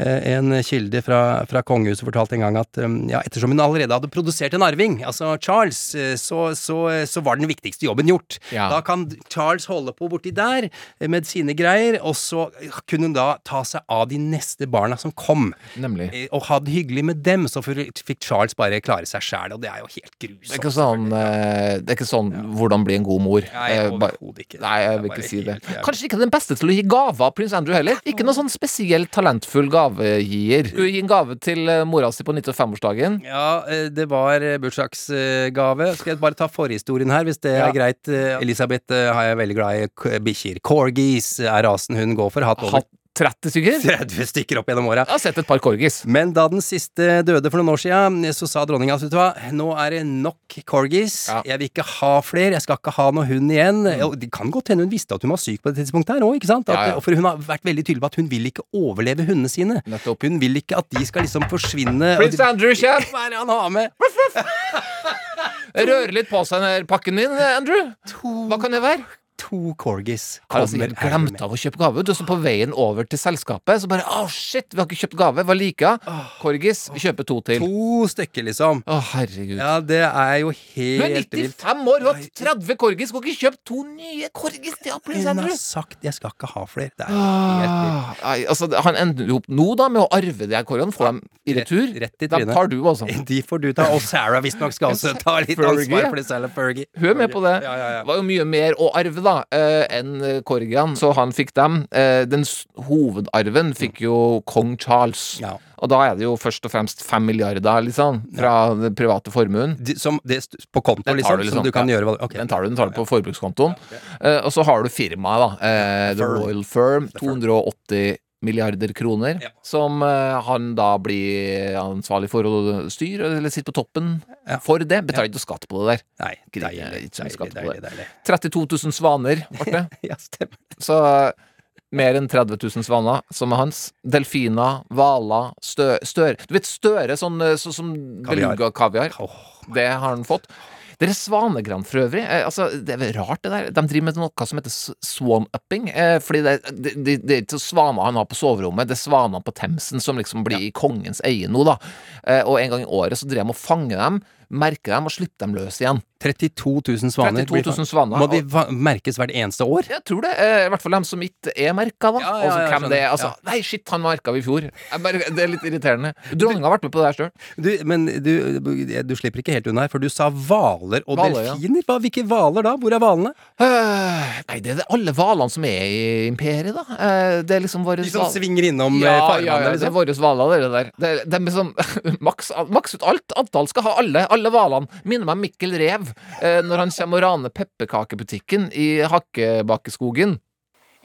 Eh, En kilde fra, fra kongehuset fortalte en gang at um, ja, ettersom hun allerede hadde produsert en arving, altså Charles, eh, så, så, så var den viktigste jobben gjort. Ja. Da kan Charles holde på borti der eh, med sine greier, og så kunne hun da ta seg av de neste barna som kom. Nemlig. Eh, Og ha det hyggelig med dem, så fikk Charles bare klare seg sjæl, og det er jo helt Det er grusomt. ikke sånn, eh, det er ikke sånn 'hvordan bli en god mor'. Nei, Eh, overhodet ikke. Nei, jeg vil ikke si det. Kanskje ikke den beste til å gi gaver, prins Andrew heller. Ikke noe sånn spesielt talentfull gavegier. Du gi en gave til eh, mora si på 95-årsdagen. Ja, eh, det var eh, bursdagsgave. Skal jeg bare ta forhistorien her, hvis det Ja. er greit. Elisabeth har jeg veldig glad i bikkjer. Corgis er rasen hun går for. Hatt over Hatt 30 stykker. 30 stykker opp gjennom åra. Jeg har sett et par corgis. Men da den siste døde for noen år siden, så sa dronninga vet du hva, nå er det nok corgis. Jeg vil ikke ha flere, jeg skal ikke ha noe hund igjen. Mm. det kan godt hende hun visste at hun var syk på det tidspunktet her òg, ikke sant? At. Ja, ja. For hun har vært veldig tydelig på at hun vil ikke overleve hundene sine. Hun vil ikke at de skal liksom forsvinne. Prins Andrew, kjær! Hva er det han har med? Røre litt på seg den pakken din, Andrew. Hva kan det være? To corgis. kommer altså kommer helt glemt av å kjøpe gave. Du, så på veien over til selskapet, så bare Å, shit, vi har ikke kjøpt gave. Hva liker jeg? Corgis. Vi kjøper to til. To stykker, liksom. Å, herregud. Ja, det er jo Du er helt vilt. 95 år, du har 30 corgis. Skal ikke kjøpe to nye corgis til Hun har sagt 'jeg skal ikke ha flere'. Det er helt vilt. Nei, altså, han ender jo opp nå da med å arve de her korgene. Får dem i retur. Rett i Dem Da tar du også. De får du ta. Og Sarah visstnok skal også ta litt ansvar for det selv. Fergie. Hun er med på det. Det var jo mye mer å arve, da, eh, enn eh, Corgian, så han fikk dem. Eh, den hovedarven fikk jo kong Charles. Og da er det jo først og fremst fem milliarder, liksom, fra den private formuen. De- Som det på konto, liksom, du som du kan ja. gjøre hva ok. Den tar du, den tar du på forbrukskontoen. Eh, og så har du firmaet, da. Eh, The Firm. Royal Firm. 280 milliarder kroner. Som eh, han da blir ansvarlig for å styre, eller sitte på toppen for det. Betaler ikke skatt på det der. Nei, deilig, deilig, skatt på deilig, det. deilig. 32 000 svaner ble det. Ja, stemmer. Så Mer enn 30 000 svaner, som er hans. Delfiner, hvaler, stø, støre Du vet støre, sånn eh, så, som beluga-kaviar. Det har han fått. Det er svanegran for øvrig. Eh, altså, det er rart, det der. De driver med noe som heter swan-upping. Eh, fordi det, det, det, det er ikke svaner han har på soverommet, det er svanene på Themsen som liksom blir i kongens eie nå, da. Eh, og en gang i året så driver de og fanger dem, merker dem og slippe dem løs igjen. 32 000 svaner. 32 000 svaner. Må de merkes hvert eneste år? Jeg tror det. eh, I hvert fall dem som ikke er merka, da. Ja, ja, altså, ja, hvem det er. Altså, Nei, shit, han merka vi i fjor. Det er litt irriterende. Dronninga har vært med på det her sjøl. Men du, du slipper ikke helt unna her, for du sa hvaler og valer, delfiner. Hva, hvilke hvaler da? Hvor er hvalene? Uh, nei, det er alle hvalene som er i imperiet, da. Uh, det er liksom våre De som svinger innom ja, farvannet, ja, ja, det er liksom? våre hvaler, det der. Det, er- de er sånn maks, maks ut alt antall skal ha alle. Alle hvalene. Minner meg om Mikkel Rev eh, når han kommer og raner pepperkakebutikken i Hakkebakkeskogen.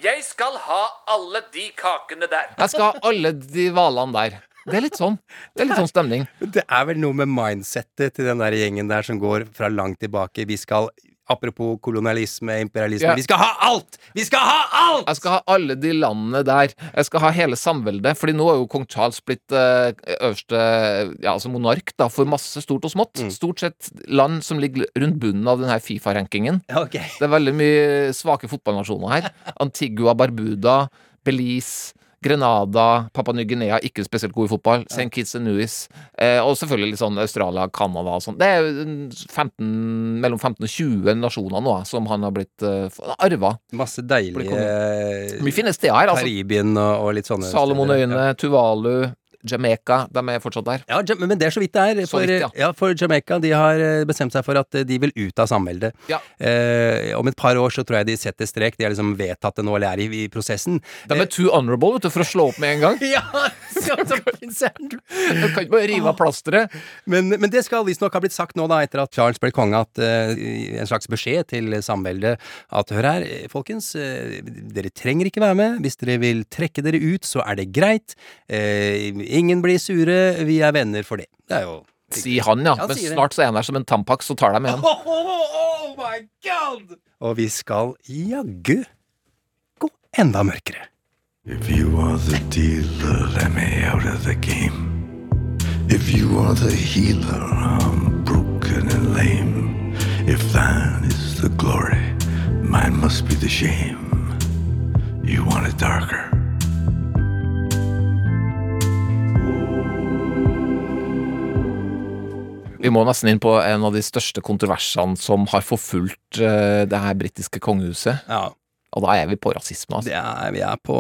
Jeg skal ha alle de kakene der. Jeg skal ha alle de hvalene der. Det er litt sånn. Det er litt sånn stemning. Det er vel noe med mindsettet til den der gjengen der som går fra langt tilbake. Vi skal Apropos kolonialisme, imperialisme. Ja. Vi skal ha alt! Vi skal ha alt! Jeg skal ha alle de landene der. Jeg skal ha hele samveldet. Fordi nå er jo kong Charles blitt eh, øverste ja, altså monark da, for masse stort og smått. Mm. Stort sett land som ligger rundt bunnen av denne Fifa-rankingen. Okay. Det er veldig mye svake fotballnasjoner her. Antigua, Barbuda, Belize. Grenada, Papua Ny-Guinea, ikke spesielt god i fotball. St. Kitts and Nevis. Eh, og selvfølgelig litt sånn Australia, Canada og sånn. Det er 15, mellom 15 og 20 nasjoner nå som han har blitt uh, arva. Masse deilige Mye fine steder her, altså. Karibien og, og litt sånne Salomonøyene, Tuvalu, Jamaica. De er fortsatt der. Ja, men det er så vidt det er. For, vidt, ja. ja, for Jamaica de har eh, bestemt seg for at eh, de vil ut av samveldet. Ja. Eh, om et par år så tror jeg de setter strek. De har liksom vedtatt det nå, eller er i, i prosessen. De er too honorable vet du, for å slå opp med en gang. ja, så. Du kan ikke bare rive av plasteret. Men, men det skal visstnok ha blitt sagt nå, da, etter at Charles ble konge, at uh, en slags beskjed til samveldet at hør her, eh, folkens, uh, dere trenger ikke være med. Hvis dere vil trekke dere ut, så er det greit. Eh, ingen blir sure, vi er venner for det. Det er jo Sier han, ja. Han Men snart så er han der som en tampax, så tar de igjen. Oh, my god! Og vi skal jaggu gå enda mørkere. If you are the dealer, let me out of the game. If you are the healer, I'm broken and lame. If thine is the glory, mine must be the shame. You want it darker. Vi må nesten inn på en av de største kontroversene som har forfulgt eh, det her britiske kongehuset. Ja. Og da er vi på rasisme, altså. Det er, vi er på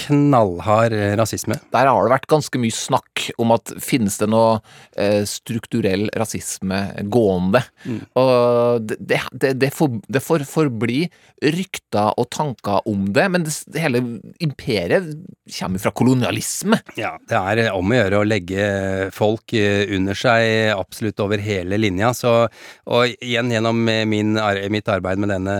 knallhard rasisme. Der har det vært ganske mye snakk om at finnes det noe eh, strukturell rasisme gående. Mm. Og det, det, det, for, det får forbli rykter og tanker om det, men det, hele imperiet kommer fra kolonialisme. Ja, det er om å gjøre å legge folk eh, under seg absolutt over hele linja. Så, og igjen gjennom eh, min, mitt arbeid med denne,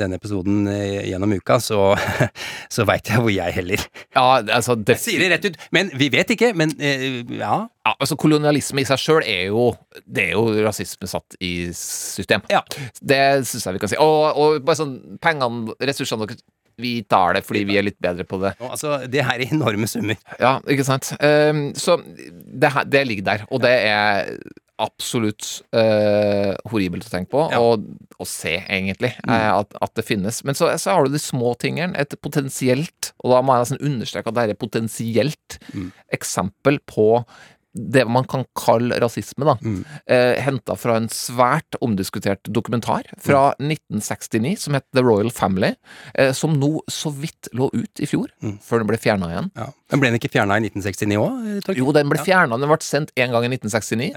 denne episoden eh, gjennom uka, så, så veit jeg hvor jeg heller. Ja, altså det, Jeg sier det rett ut, men vi vet ikke. Men eh, ja. Ja, altså Kolonialisme i seg sjøl er jo Det er jo rasisme satt i system. Ja. Det syns jeg vi kan si. Og, og bare sånn pengene, ressursene deres Vi tar det fordi vi er litt bedre på det. Altså, det er enorme summer. Ja, ikke sant. Um, så det, her- det ligger der, og det er absolutt eh, horribelt å tenke på, og og, se, egentlig, eh, at, at det finnes. Men så, så har du de små tingene. Et potensielt, og da må jeg nesten understreke at det er et potensielt eksempel på det man kan kalle rasisme, da. Eh, Henta fra en svært omdiskutert dokumentar fra 1969 som het The Royal Family, eh, som nå så vidt lå ut i fjor, før den ble fjerna igjen. Ja. Men ble den ikke fjerna i 1969 òg? Jo, den ble fjerna. Den ble sendt én gang i 1969,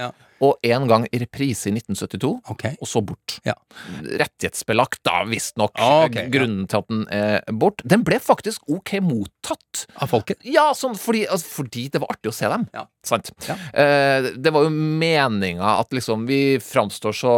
og én gang i reprise i 1972, og så bort. Rettighetsbelagt, da, visstnok. Ah, grunnen ja. Til at den er bort. Den ble faktisk ok mottatt. Av folket? Ja, sånn fordi, altså, fordi det var artig å se dem. Sant? Eh, det var jo meninga at liksom vi framstår så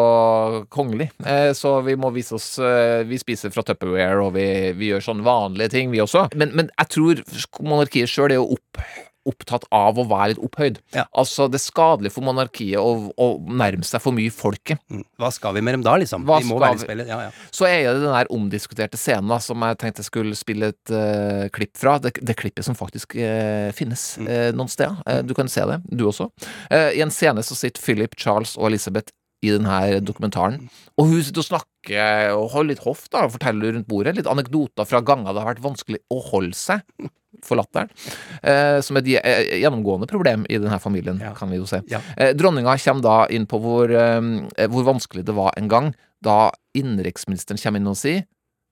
kongelig, eh, så vi må vise oss eh, Vi spiser fra Tupperware, og vi, vi gjør sånne vanlige ting, vi også. Men, men jeg tror monarkiet sjøl er jo opp opptatt av å være litt opphøyd. Altså, det er skadelig for monarkiet å, å nærme seg for mye folket. Hva skal vi med dem da, liksom? Hva de må være i spillet. Ja, ja. Så er det den der omdiskuterte scenen da, som jeg tenkte jeg skulle spille et uh, klipp fra. Det, det klippet som faktisk uh, finnes eh, noen steder. Du kan se det, du også. I en scene så sitter Philip, Charles og Elizabeth i denne dokumentaren. Og hun sitter og snakker og holder litt hoff da, og forteller rundt bordet. Litt anekdoter fra ganger det har vært vanskelig å holde seg for latteren. Eh, som er et eh, gjennomgående problem i denne familien, kan vi jo se. Eh, dronninga kommer da inn på hvor, eh, hvor vanskelig det var en gang da innenriksministeren kommer inn og sier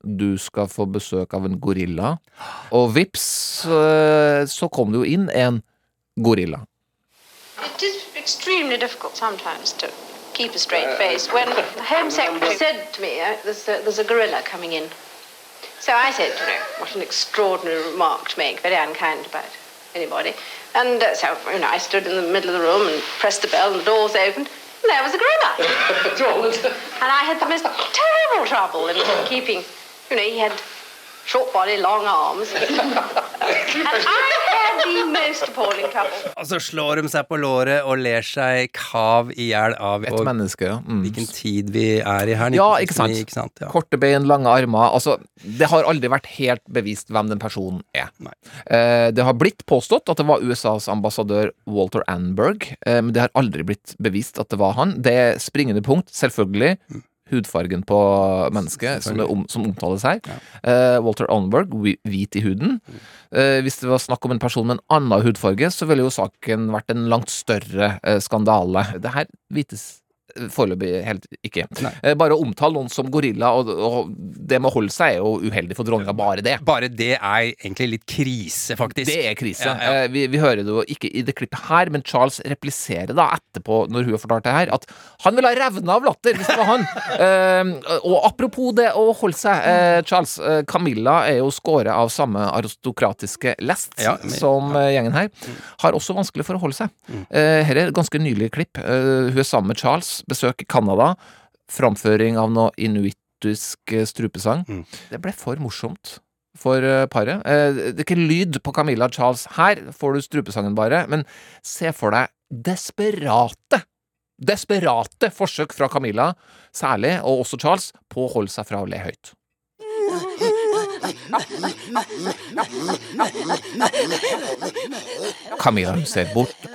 du skal få besøk av en gorilla. Og vips, eh, så kom det jo inn en gorilla. It is extremely difficult sometimes to keep a straight face. When the Home Secretary said to me, uh, there's, a, there's a gorilla coming in. So I said, you know, what an extraordinary remark to make, very unkind about anybody. And uh, so, you know, I stood in the middle of the room and pressed the bell and the doors opened. And there was a gorilla. and I had the most terrible trouble in keeping, you know, he had short body, long arms. Og så slår de seg på låret og ler seg kav i hjel av Et og menneske, ja. Mm. hvilken tid vi er i her. Ja, ikke sant. ikke sant? Ja. Korte bein, lange armer. Altså, det har aldri vært helt bevist hvem den personen er. Eh, det har blitt påstått at det var USAs ambassadør Walter Anberg, eh, men det har aldri blitt bevist at det var han. Det er springende punkt, selvfølgelig. Hudfargen på mennesket, som, det om, som omtales her. Eh, Walter Onberg, hvit i huden. Uh, hvis det var snakk om en person med en annen hudfarge, så ville jo saken vært en langt større eh, skandale. Det her vites foreløpig helt ikke. Nei. bare å omtale noen som gorilla, og, og det med å holde seg, er jo uheldig for dronninga. Bare det. Bare det er egentlig litt krise, faktisk. Det er krise. Ja, ja. Eh, Vi, vi hører det jo ikke i det klippet her, men Charles repliserer da etterpå, når hun har fortalt det her, at han vil ha revna av latter hvis det var han. Eh, og apropos det å holde seg, eh, Charles. eh, Camilla er jo skåret av samme aristokratiske lest Ja, men- som eh, gjengen her. Har også vanskelig for å holde seg. Eh, her er et ganske nylig klipp. Eh, hun er sammen med Charles, besøker Canada. Framføring av noe inuittisk strupesang. strupesang. Det ble for morsomt for eh, paret. Eh, det er ikke lyd på Camilla Charles her, får du strupesangen bare, men se for deg desperate Desperate forsøk fra Camilla, særlig, og også Charles, på å holde seg fra å le høyt. Camilla hun ser bort.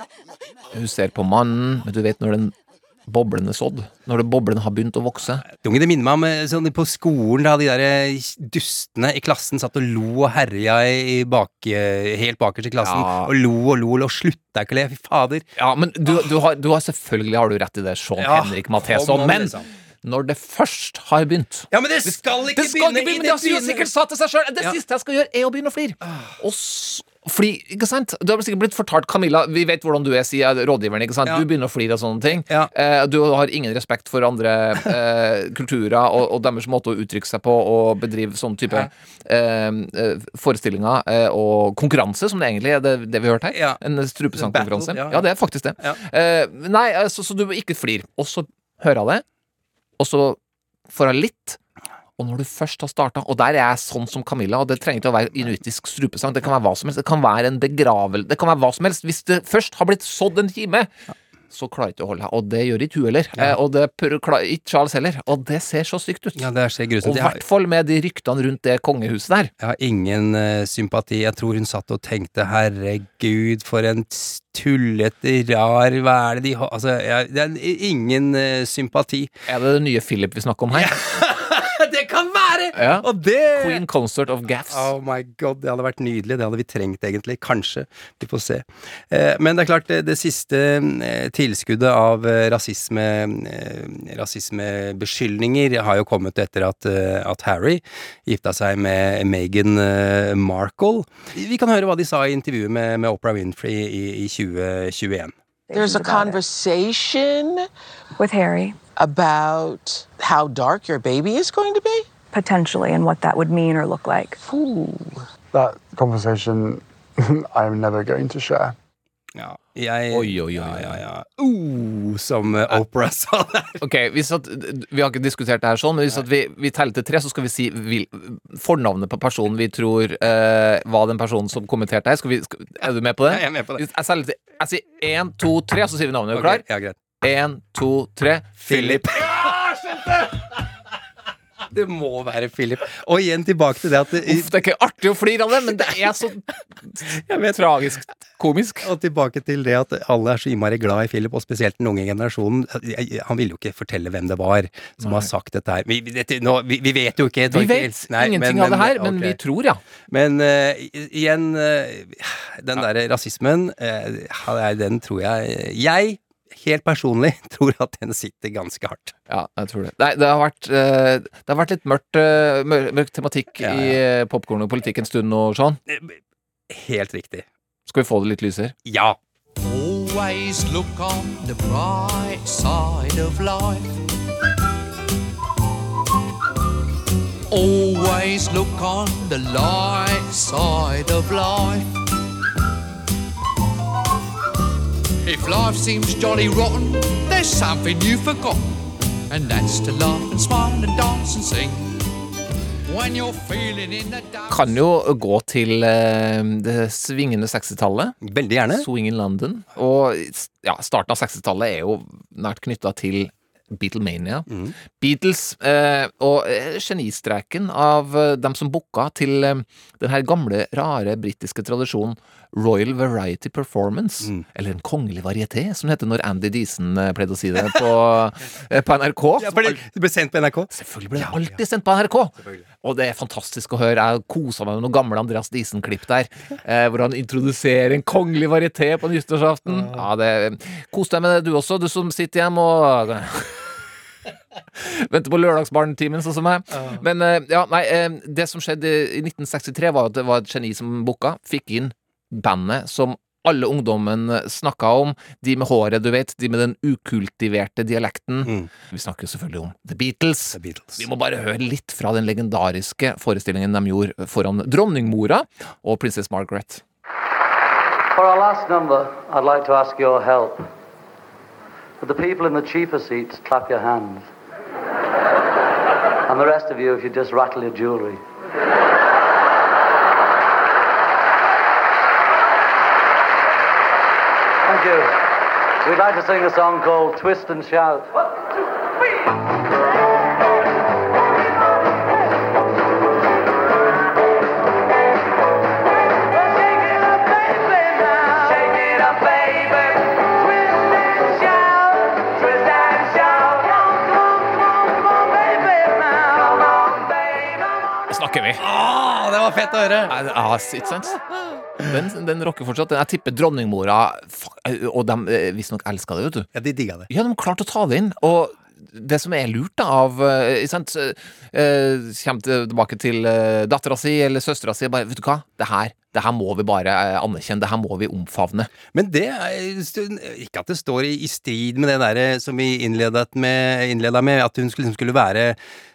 Hun ser på mannen, men du vet når den boblen er sådd, når boblene har begynt å vokse. Junge, det minner meg om eh, sånn på skolen, da de der eh, dustene i klassen satt og lo og herja i bak, eh, helt bakerst i klassen. Ja. Og lo og lo og slutta ikke å le. Fy fader. Ja, men du, du, har, du har selvfølgelig har du rett i det, Sean Ja, Henrik Matheson. Men liksom. når det først har begynt Ja, men det skal ikke Det skal begynne ikke begynne, men det det har sikkert sa til seg sjøl. Det Ja. siste jeg skal gjøre, er å begynne å flire. Og s- Fordi, ikke sant? Du har sikkert blitt fortalt, Camilla, vi vet hvordan du er, sier rådgiveren, ikke sant? Ja. Du begynner å flire av sånne ting. Eh, du har ingen respekt for andre eh, kulturer og, og deres måte å uttrykke seg på og bedrive sånne type eh, eh, forestillinger eh, og konkurranse, som det egentlig er det, det vi hørte her. her. En strupesangkonkurranse. Ja, Ja, ja. det er faktisk det. Eh, nei, så, så du ikke flir. Og så hører jeg det, og så får jeg litt. Og når du først har starta, og der er jeg sånn som Camilla, og det trenger ikke å være inuittisk strupesang, det kan være hva som helst, det kan være en begravel, det kan være hva som helst. Hvis det først har blitt sådd en kime, så klarer ikke å holde deg. Og det gjør ikke hun heller. Ja. og det klarer ikke Charles heller. Og det ser så stygt ut. Ja, det ser grusomt Og i hvert fall med de ryktene rundt det kongehuset der. Jeg har ingen uh, sympati. Jeg tror hun satt og tenkte 'herregud, for en tullete, rar Hva er det de har Altså, jeg, det er ingen uh, sympati. Er det det nye Philip vi snakker om her? det være! Ja. Og det Queen Concert of Gaffs. Oh my god, det hadde vært nydelig. Det hadde vi trengt, egentlig. Kanskje. Vi får se. Eh, men det er klart, det, det siste eh, tilskuddet av eh, rasisme eh, rasismebeskyldninger har jo kommet etter at, at Harry gifta seg med Meghan Markle. Vi kan høre hva de sa i intervjuet med, med Oprah Winfrey i, i 2021. There's a conversation with Harry about how dark your baby is going to be? Potentially and what that would mean or look like. That conversation I'm never going to share. Ja, jeg Oi, oi, oi. Ja, ja, ja. Uh, som uh, Oprah sa der. Ok, vi, satt, Vi har ikke diskutert det her sånn, men hvis vi, vi teller til tre, så skal vi si vil, fornavnet på personen vi tror uh, var den personen som kommenterte her. Skal vi, skal, er du med på det? Jeg er med på det. Jeg, teller til- jeg sier én, to, tre, så sier vi navnet. Er du klar? Ok, Ja, greit. Én, to, tre. Philip. Det må være Philip. Og igjen tilbake til det at det, Uff, det er ikke artig å flire av det, men det er så tragisk komisk. Og tilbake til det at alle er så innmari glad i Philip, og spesielt den unge generasjonen. Han ville jo ikke fortelle hvem det var som har sagt dette her. Vi, dette, nå, vi, vi vet jo ikke. Vi vet Nei, ingenting men- av det her, men okay. vi tror, ja. Men uh, igjen, uh, den derre rasismen, uh, den tror jeg Jeg, helt personlig, tror at den sitter ganske hardt. Ja, jeg tror det. Nei, det har vært, eh, det har vært litt mørkt, eh, mør, mørk tematikk Ja, i uh, popkorn og politikk en stund og sånn. Helt riktig. Skal vi få det litt lysere? Ja. Always look on the bright side of life. Always look on the light side of life. If life seems jolly rotten, there's something you've forgotten, and that's to laugh and smile and dance and sing. Kan jo gå til eh, det svingende 60-tallet. Veldig gjerne. Swing in London. Og ja, starten av 60-tallet er jo nært knytta til Beatlemania. Mm. Beatles eh, og eh, genistreken av eh, dem som booka til eh, den her gamle, rare britiske tradisjonen Royal Variety Performance. Mm. Eller en kongelig varieté, som det heter når Andy Deason eh, pleide å si det på, på NRK. Ja, det det ble sendt på NRK. Selvfølgelig ble det alltid sendt på NRK. Og det er fantastisk å høre. Jeg kosa meg med noen gamle Andreas Diesen-klipp der, eh, hvor han introduserer en kongelig varieté på nyttårsaften. Ja, det Kos deg med det, du også, du som sitter hjemme og Venter på lørdagsbarnetimen, sånn som meg. Men eh, ja, nei, eh, det som skjedde i 1963, var at det var et geni som booka, fikk inn bandet som alle ungdommen snakka om. De med håret, du vet. De med den ukultiverte dialekten. Vi snakker selvfølgelig om The Beatles. Vi må bare høre litt fra den legendariske forestillingen de gjorde foran dronningmora og prinsesse Margaret. For our last number, I'd like to ask your help. For the people in the cheaper seats clap your hands? And the rest of you, if you just rattle your jewellery. Thank you. We'd like to sing a song called Twist and Shout. Snakker vi. Å, det var fett å høre! Ikke sant? Den, den rocker fortsatt. Jeg tipper dronningmora Og de eh, visstnok elska det, vet du. Ja, de digga det. Ja, de klarte å ta det inn. Og det som er lurt da av eh, sant, eh, Kommer tilbake til uh, dattera si eller søstera si bare, Vet du hva, det her, det her må vi bare eh, anerkjenne. Det her må vi omfavne. Men det er Ikke at det står i, i strid med det derre som vi innleda med, med, at hun skulle, liksom skulle være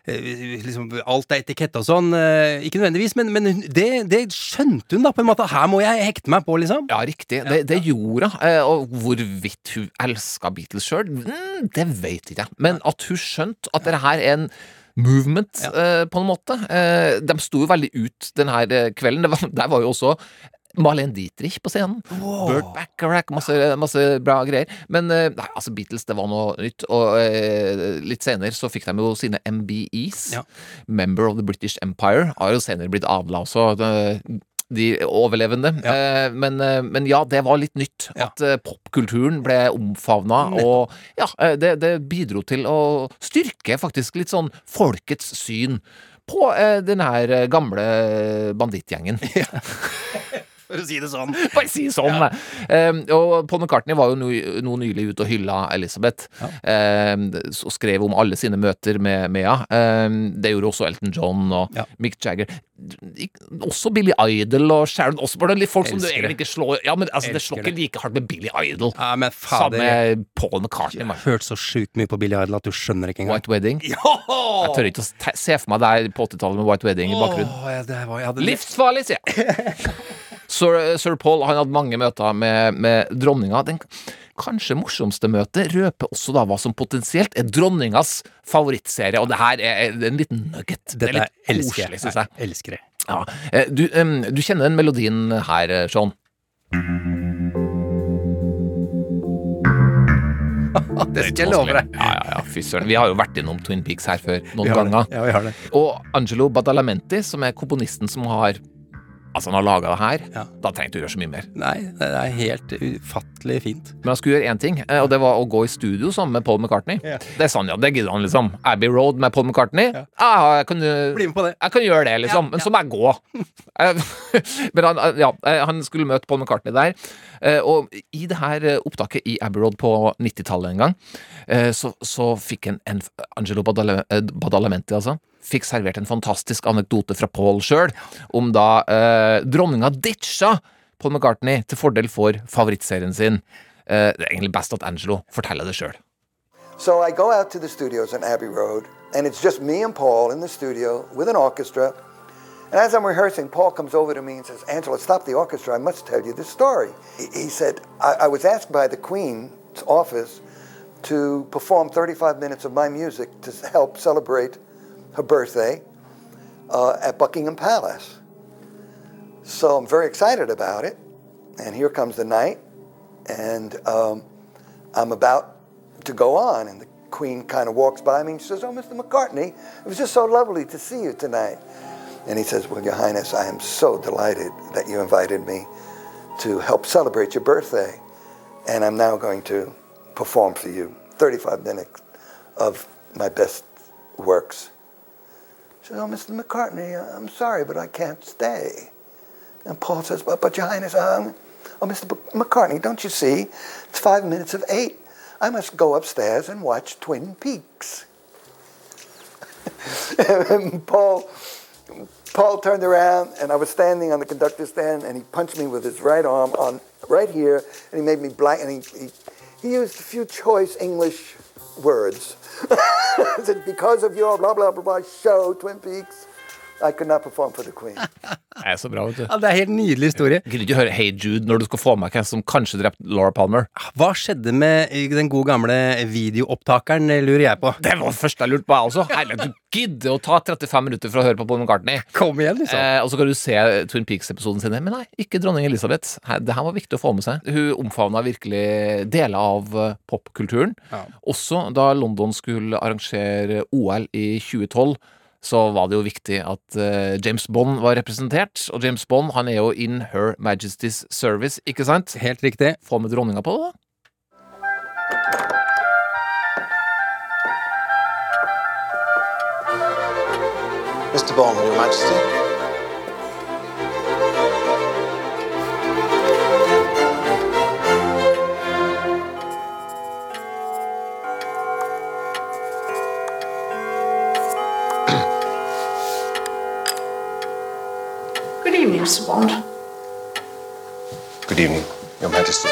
eh, liksom, Alt er etikette og sånn. eh, Ikke nødvendigvis, men, men det, det skjønte hun, da, på en måte. Her må jeg hekte meg på, liksom. Ja, riktig. Det, det gjorde hun. eh, Og hvorvidt hun elska Beatles sjøl, mm, det vet ikke jeg. Men at hun skjønte at dette her er en movement, eh, på en måte. Eh, de sto jo veldig ut denne kvelden. Det var, der var jo også Marlene Dietrich på scenen. Burt Bacharach, masse, masse bra greier. Men eh, nei, altså Beatles, det var noe nytt. Og eh, litt senere så fikk de jo sine MBEs. Member of the British Empire. Har jo senere blitt adla også. De overlevende. Eh, men, eh, men ja, det var litt nytt. At eh, popkulturen ble omfavna. Og ja, det, det bidro til å styrke faktisk litt sånn folkets syn på den her gamle bandittgjengen. For å si det sånn. Bare si sånn. Eh, og Paul McCartney var jo nå, nylig ute og hylla Elizabeth. Eh, og skrev om alle sine møter med, Mea. henne. Eh, det gjorde også Elton John og Mick Jagger. Også Billy Idol og Sharon Osbourne. Litt folk som du egentlig ikke slår Ja, men altså, det slår ikke like hardt med Billy Idol. Ja, men Samme fader. med Paul McCartney. Jeg har hørt så sjukt mye på Billy Idol at du skjønner ikke engang. White Wedding. Jeg tør ikke å se for meg deg på 80-tallet med White Wedding i bakgrunnen. Åh, ja, det var, ja, Livsfarlig, sier jeg! Sir, Sir Paul han hadde mange møter med, med dronninga. Den kanskje morsomste møtet røper også da hva som potensielt er dronningas favorittserie, og det her er en liten nugget. det er litt elsker koselig, jeg. syns jeg. Jeg elsker det. Ja. Eh, Du, du kjenner den melodien her, eh, Sean? Det skal jeg love deg. Ja, ja, ja, fy søren. Vi har jo vært innom Twin Peaks her før noen ganger. Ja, vi har det. Og Angelo Badalamenti, som er komponisten som har Altså, han har laga det her. Da trengte du gjøre så mye mer. Nei, det er helt ufattelig fint. Men han skulle gjøre én ting, eh, og det var å gå i studio sammen med Paul McCartney. Ja. Det er sånn, ja, det gidder han, liksom. Abbey Road med Paul McCartney. Ja, jeg kan, Bli med på det. Jeg kan gjøre det, liksom. Men så må jeg gå. Eh, Men han, ja, eh, han skulle møte Paul McCartney der. Og i det her opptaket i Abbey Road på 90-tallet en gang, så, så fikk en, en Angelo Badalamenti, altså, fikk servert en fantastisk anekdote fra Paul sjøl, om da eh, dronninga ditcha Paul McCartney til fordel for favorittserien sin. Eh, det er egentlig best at Angelo forteller det sjøl. So I go out to the studios on Abbey Road, and it's just me and Paul in the studio with an orchestra. And as I'm rehearsing, Paul comes over to me and says, Angela, stop the orchestra. I must tell you this story. He, said, I, I was asked by the Queen's office to perform 35 minutes of my music to help celebrate her birthday uh, at Buckingham Palace. So I'm very excited about it. And here comes the night, and um, I'm about to go on, and the Queen kind of walks by me and she says, Oh, Mr. McCartney, it was just so lovely to see you tonight. And he says, Well, Your Highness, I am so delighted that you invited me to help celebrate your birthday. And I'm now going to perform for you 35 minutes of my best works. Says, Oh, Mr. McCartney, I'm sorry, but I can't stay. And Paul says, But, but Your Highness, um, oh, Mr. McCartney, don't you see? It's five minutes of eight. I must go upstairs and watch Twin Peaks. and Paul, Paul turned around, and I was standing on the conductor's stand, and he punched me with his right arm on right here, and he made me black, and he, he, he used a few choice English words. because of your blah, blah, blah, blah show, Twin Peaks, I could not perform for the Queen. Det er så bra, vet du. Ja, det er helt nydelig historie. Gidder ikke høre Hey Jude når du skal få med hvem som kanskje drepte Laura Palmer. Hva skjedde med den gode gamle videoopptakeren, lurer jeg på. Det var det første jeg lurte på, jeg også. Herregud, du gidder å ta 35 minutter for å høre på Paul McCartney. Kom igjen, liksom. Eh, og så kan du se Twin Peaks-episoden sin. Men nei, ikke dronning Elisabeth. Det her var viktig å få med seg. Hun omfavna virkelig deler av eh, popkulturen. Ja. Også da London skulle arrangere OL i 2012 så var det jo viktig at uh, James Bond var representert. Og James Bond han er jo in Her Majesty's Service, ikke sant? Helt riktig. Få med dronninga på det, da. Mr. Bond, Your Majesty. Good evening, Your Majesty.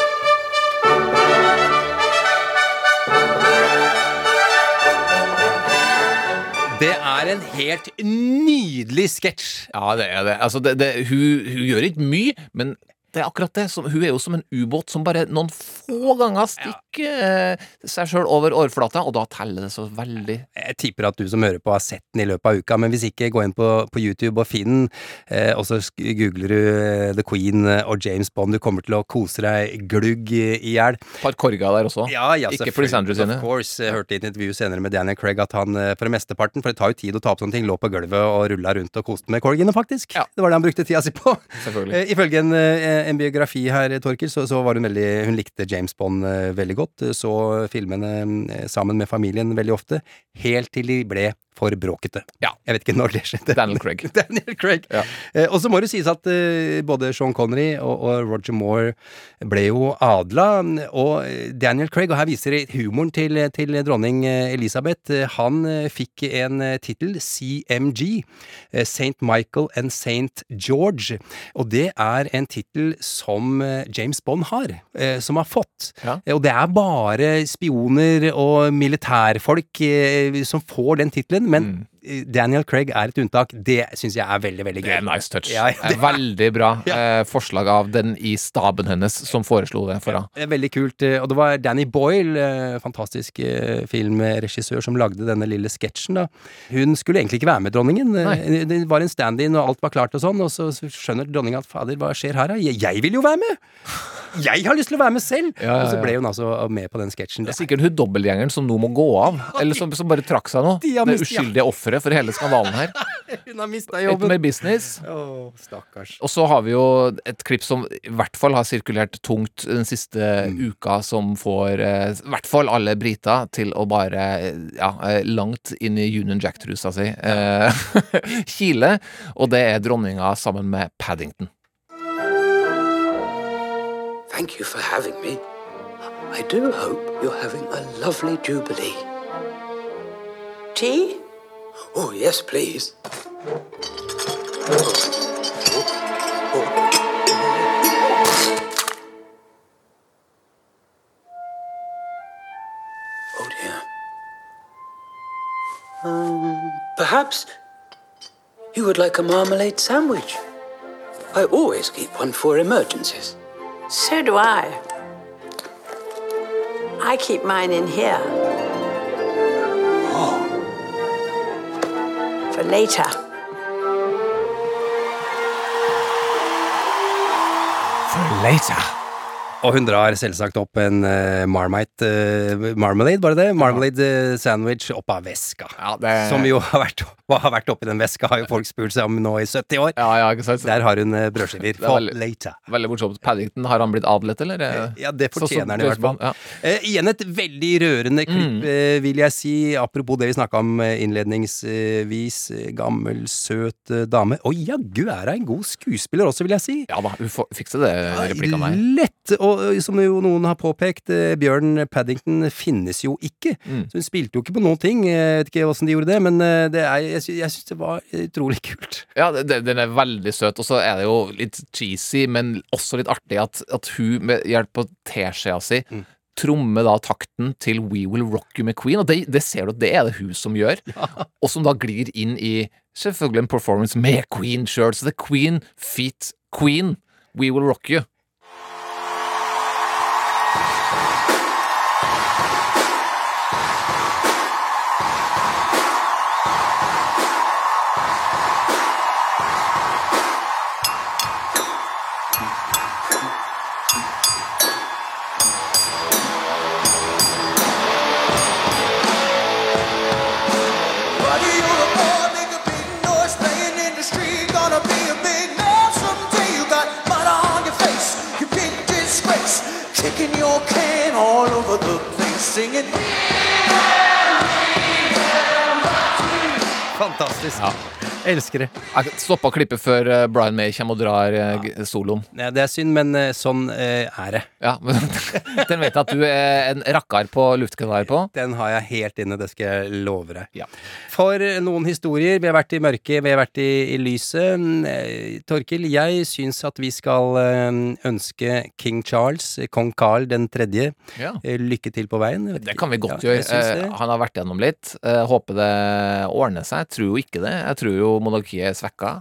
Det er en helt nydelig sketsj. Ja, det er det. Altså, det, det hun, hun gjør ikke mye, men det er akkurat det. Hun er jo som en ubåt som bare noen få ganger stikker seg sjøl over overflata, og da teller det så veldig. Jeg tipper at du som hører på har sett den i løpet av uka, men hvis ikke, gå inn på, på YouTube og finn den, eh, og så googler du eh, The Queen eh, og James Bond. Du kommer til å kose deg glugg i hjel. Par korga der også. Ja, ja, Ikke for Prince Andrew sine. Of course. Jeg hørte i et intervju senere med Daniel Craig at han eh, for mesteparten, for det tar jo tid å ta opp sånne ting, lå på gulvet og rulla rundt og koste med corgiene, faktisk. Det var det han brukte tida si på. Selvfølgelig. Eh, Ifølge en, eh, en biografi her, Torkil, så, så var hun veldig Hun likte James Bond eh, veldig godt. Så filmene eh, sammen med familien veldig ofte, helt til de ble for bråkete. Ja. Jeg vet ikke når det skjedde. Daniel Craig. Daniel Craig. Eh, og så må det sies at eh, både Sean Connery og, og Roger Moore ble jo adla, og eh, Daniel Craig, og her viser humoren til, til dronning Elisabeth, han fikk en tittel, CMG, St. Michael and St. George, og det er en tittel som James Bond har, eh, som har fått, Ja. og det er bare spioner og militærfolk som får den tittelen, men Mm. Daniel Craig er et unntak. Det syns jeg er veldig, veldig gøy. Det er nice touch. Ja, ja, det Veldig bra eh, forslag av den i staben hennes som foreslo det for henne. Ja, veldig kult. eh, Og det var Danny Boyle, eh, fantastisk eh, filmregissør, som lagde denne lille sketsjen, da. Hun skulle egentlig ikke være med dronningen. Nei. Det var en stand-in, og alt var klart og sånn, og så skjønner dronninga at fader, hva skjer her, da? Jeg vil jo være med! Jeg har lyst til å være med selv! Ja, ja, Og så ble hun altså med på den sketsjen. Det er sikkert hun dobbeltgjengeren som nå må gå av, eller som, som bare trakk seg nå. De Det ja. uskyldige offeret for hele skandalen her. Hun har mista Litt jobben. mer business. Oh, stakkars. Og så har vi jo et klipp som i hvert fall har sirkulert tungt den siste uka, som får eh, i hvert fall alle briter til å bare eh, ja, eh, langt inn i Union Jack-trusa si kile. Og det er dronninga sammen med Paddington. Thank you for having me. I do hope you're having a lovely jubilee. Tea? Oh, yes, please. Oh, dear. Um, perhaps you would like a marmalade sandwich. I always keep one for emergencies. So do I. I keep mine in here. Oh. For later. For later. Og hun drar selvsagt opp en uh, Marmite uh, Marmalade, var det det? Marmalade eh, sandwich opp av veska. det- Som jo har vært, har vært oppi den veska, har jo folk spurt seg om nå i 70 år. Der har hun uh, brødskiver. Er For veldig- later. Veldig morsomt. Paddington, har han blitt adlet, eller? Ja, det fortjener han i hvert fall. Ja. Igjen et veldig rørende klipp, Mm. vil jeg si. Apropos det vi snakka om innledningsvis. Gammel, søt dame. Og jaggu er hun en god skuespiller også, vil jeg si. Ja da, hun fikser det replikkene her. Lett! Og eh, som jo noen har påpekt, eh, Bjørn Paddington finnes jo ikke. Mm. Så hun spilte jo ikke på noen ting. Jeg vet ikke åssen de gjorde det, men eh, det er, jeg, sy syns det var utrolig kult. Ja, det- den er veldig søt, og så er det jo litt cheesy, men også litt artig at, at hun med hjelp av teskjea si trommer da takten til We Will Rock You med Queen, og det, det ser du at det er det hun som gjør, og som da glir inn i selvfølgelig en performance med Queen sjøl, så det er Queen feat Queen, We Will Rock You. Place, it! Fantastisk. Elsker det. Stoppa klippet før eh, Brian May kommer og drar ja. soloen. Ja, det er synd, men eh, sånn eh, er det. Ja, men Den vet jeg at du er en rakkar på luftgevær på. Den har jeg helt inne, det skal jeg love deg. For eh, noen historier, vi har vært i mørket, vi har vært i, i lyset. Eh, Torkil, jeg syns at vi skal eh, ønske King Charles, eh, kong Carl den tredje, Ja. eh, lykke til på veien. Det kan vi godt Ja, gjøre. Eh, Han har vært gjennom litt. Eh, Håper det ordner seg. Jeg tror jo ikke det. Jeg tror jo monarkiet svekka.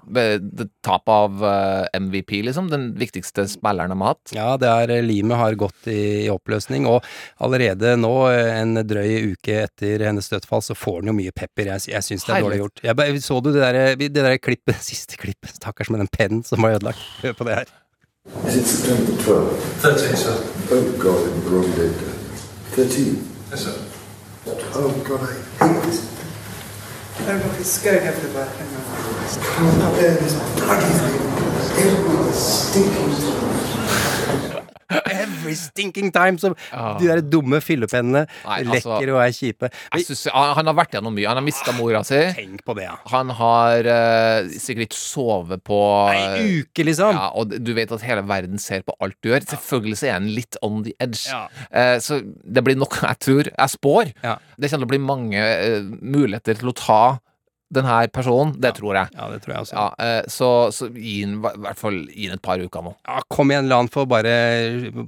Tap av eh, MVP, liksom. Den viktigste spilleren de har hatt. Ja, det er eh, limet har gått i, i oppløsning, og allerede nå, eh, en drøy uke etter hennes dødsfall, så får den jo mye pepper. Jeg, jeg syns det er dårlig gjort. Jeg, så du det der, det der klippet, siste klippet, stakkars med den pennen som var ødelagt? Hør på det her. Is it September 12th? 13th, sir. Oh, God, in the wrong date. 13? Yes, sir. Oh, God, I hate this. Oh, look, it's going everywhere. Hang on. Coming up there, this bloody thing. Every stinking Every stinking time! Så de der dumme fyllepennene altså, lekker og er kjipe. Jeg synes, han, han har vært gjennom mye. Han har mista mora si. Tenk på det, ja. Han har uh, sikkert ikke sovet på Ei uke, liksom. Ja, og du vet at hele verden ser på alt du gjør. Selvfølgelig så er han litt on the edge. Ja. Uh, så det blir nok, jeg tror, jeg spår. Ja. Det kommer til å bli mange uh, muligheter til å ta den her personen. Det tror jeg. Ja, det tror jeg også. Ja, eh, så, så gi den i hvert fall gi den et par uker nå. Ja, kom igjen, la han få bare,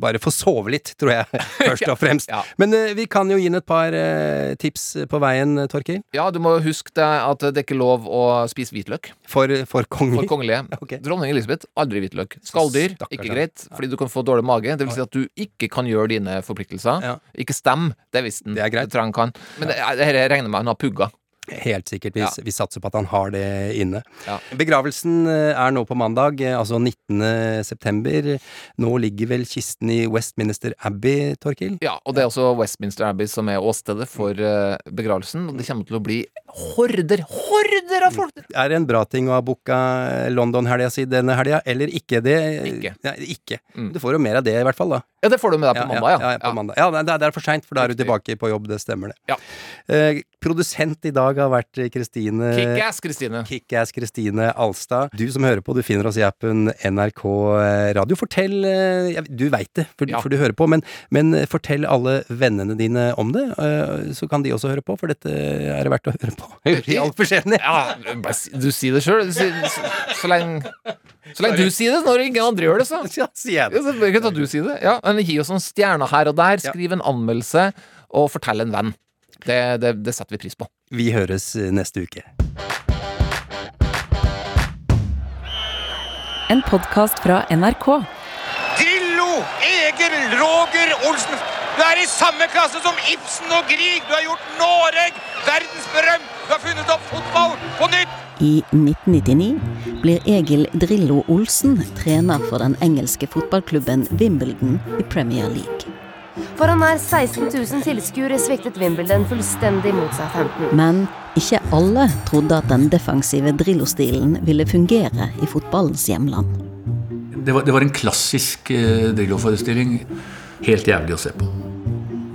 bare få sove litt, tror jeg, først og fremst. Ja. Men eh, vi kan jo gi den et par eh, tips på veien, Torkil. Ja, du må huske det at det er ikke lov å spise hvitløk. For, for konger. For kongelige. Dronning Elisabeth, aldri hvitløk. Skalldyr, ikke greit, fordi du kan få dårlig mage. Det vil si at du ikke kan gjøre dine forpliktelser. Ikke stem, det visste han. Det er greit. Det han kan. Men det, det her regner med han har pugga. Helt sikkert. Vi, Ja. vi satser på at han har det inne. Ja. Begravelsen eh, er nå på mandag, eh, altså 19. september. Nå ligger vel kisten i Westminster Abbey, Torkil? Ja, og det er også Westminster Abbey som er åstedet for eh, begravelsen. Og det kommer til å bli horder, horder av folk! Er det en bra ting å ha booka London-helga si denne helga, eller ikke det? Ikke. Ja, ikke. Du får jo mer av det, i hvert fall, da. Ja, det får du med deg på mandag, ja. Ja, på mandag. ja det, er, for seint, for da er du tilbake på jobb, det stemmer det. Ja. Eh, produsent i dag har vært Kristine Kickass, Kristine. Kickass Kristine Alstad. Du som hører på, du finner oss i appen NRK Radio. Fortell eh, Du veit det, for, for du hører på, men, men fortell alle vennene dine om det, eh, så kan de også høre på, for dette er det verdt å høre på. I all beskjedenhet. Ja, du sier det sjøl. Så, så lenge så lenge du sier det, når ingen andre gjør det, så. Ja, sier jeg det. Ja, du sier det. Ja, men Gi oss noen stjerner her og der. Skriv en anmeldelse, og fortell en venn. Det, det, det setter vi pris på. Vi høres neste uke. En podkast fra NRK. Drillo Egil Roger Olsen. Du er i samme klasse som Ibsen og Grieg. Du har gjort Noreg verdensberømt. Du har funnet opp fotball på nytt. I 1999 blir Egil Drillo Olsen trener for den engelske fotballklubben Wimbledon i Premier League. Foran nær 16 000 tilskuere sviktet Wimbledon fullstendig mot seg 15. Men ikke alle trodde at den defensive Drillo-stilen ville fungere i fotballens hjemland. Det var, det var en klassisk eh, Drillo-forestilling. Helt jævlig å se på.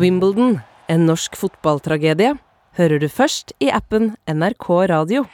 Wimbledon, en norsk fotballtragedie, hører du først i appen NRK Radio.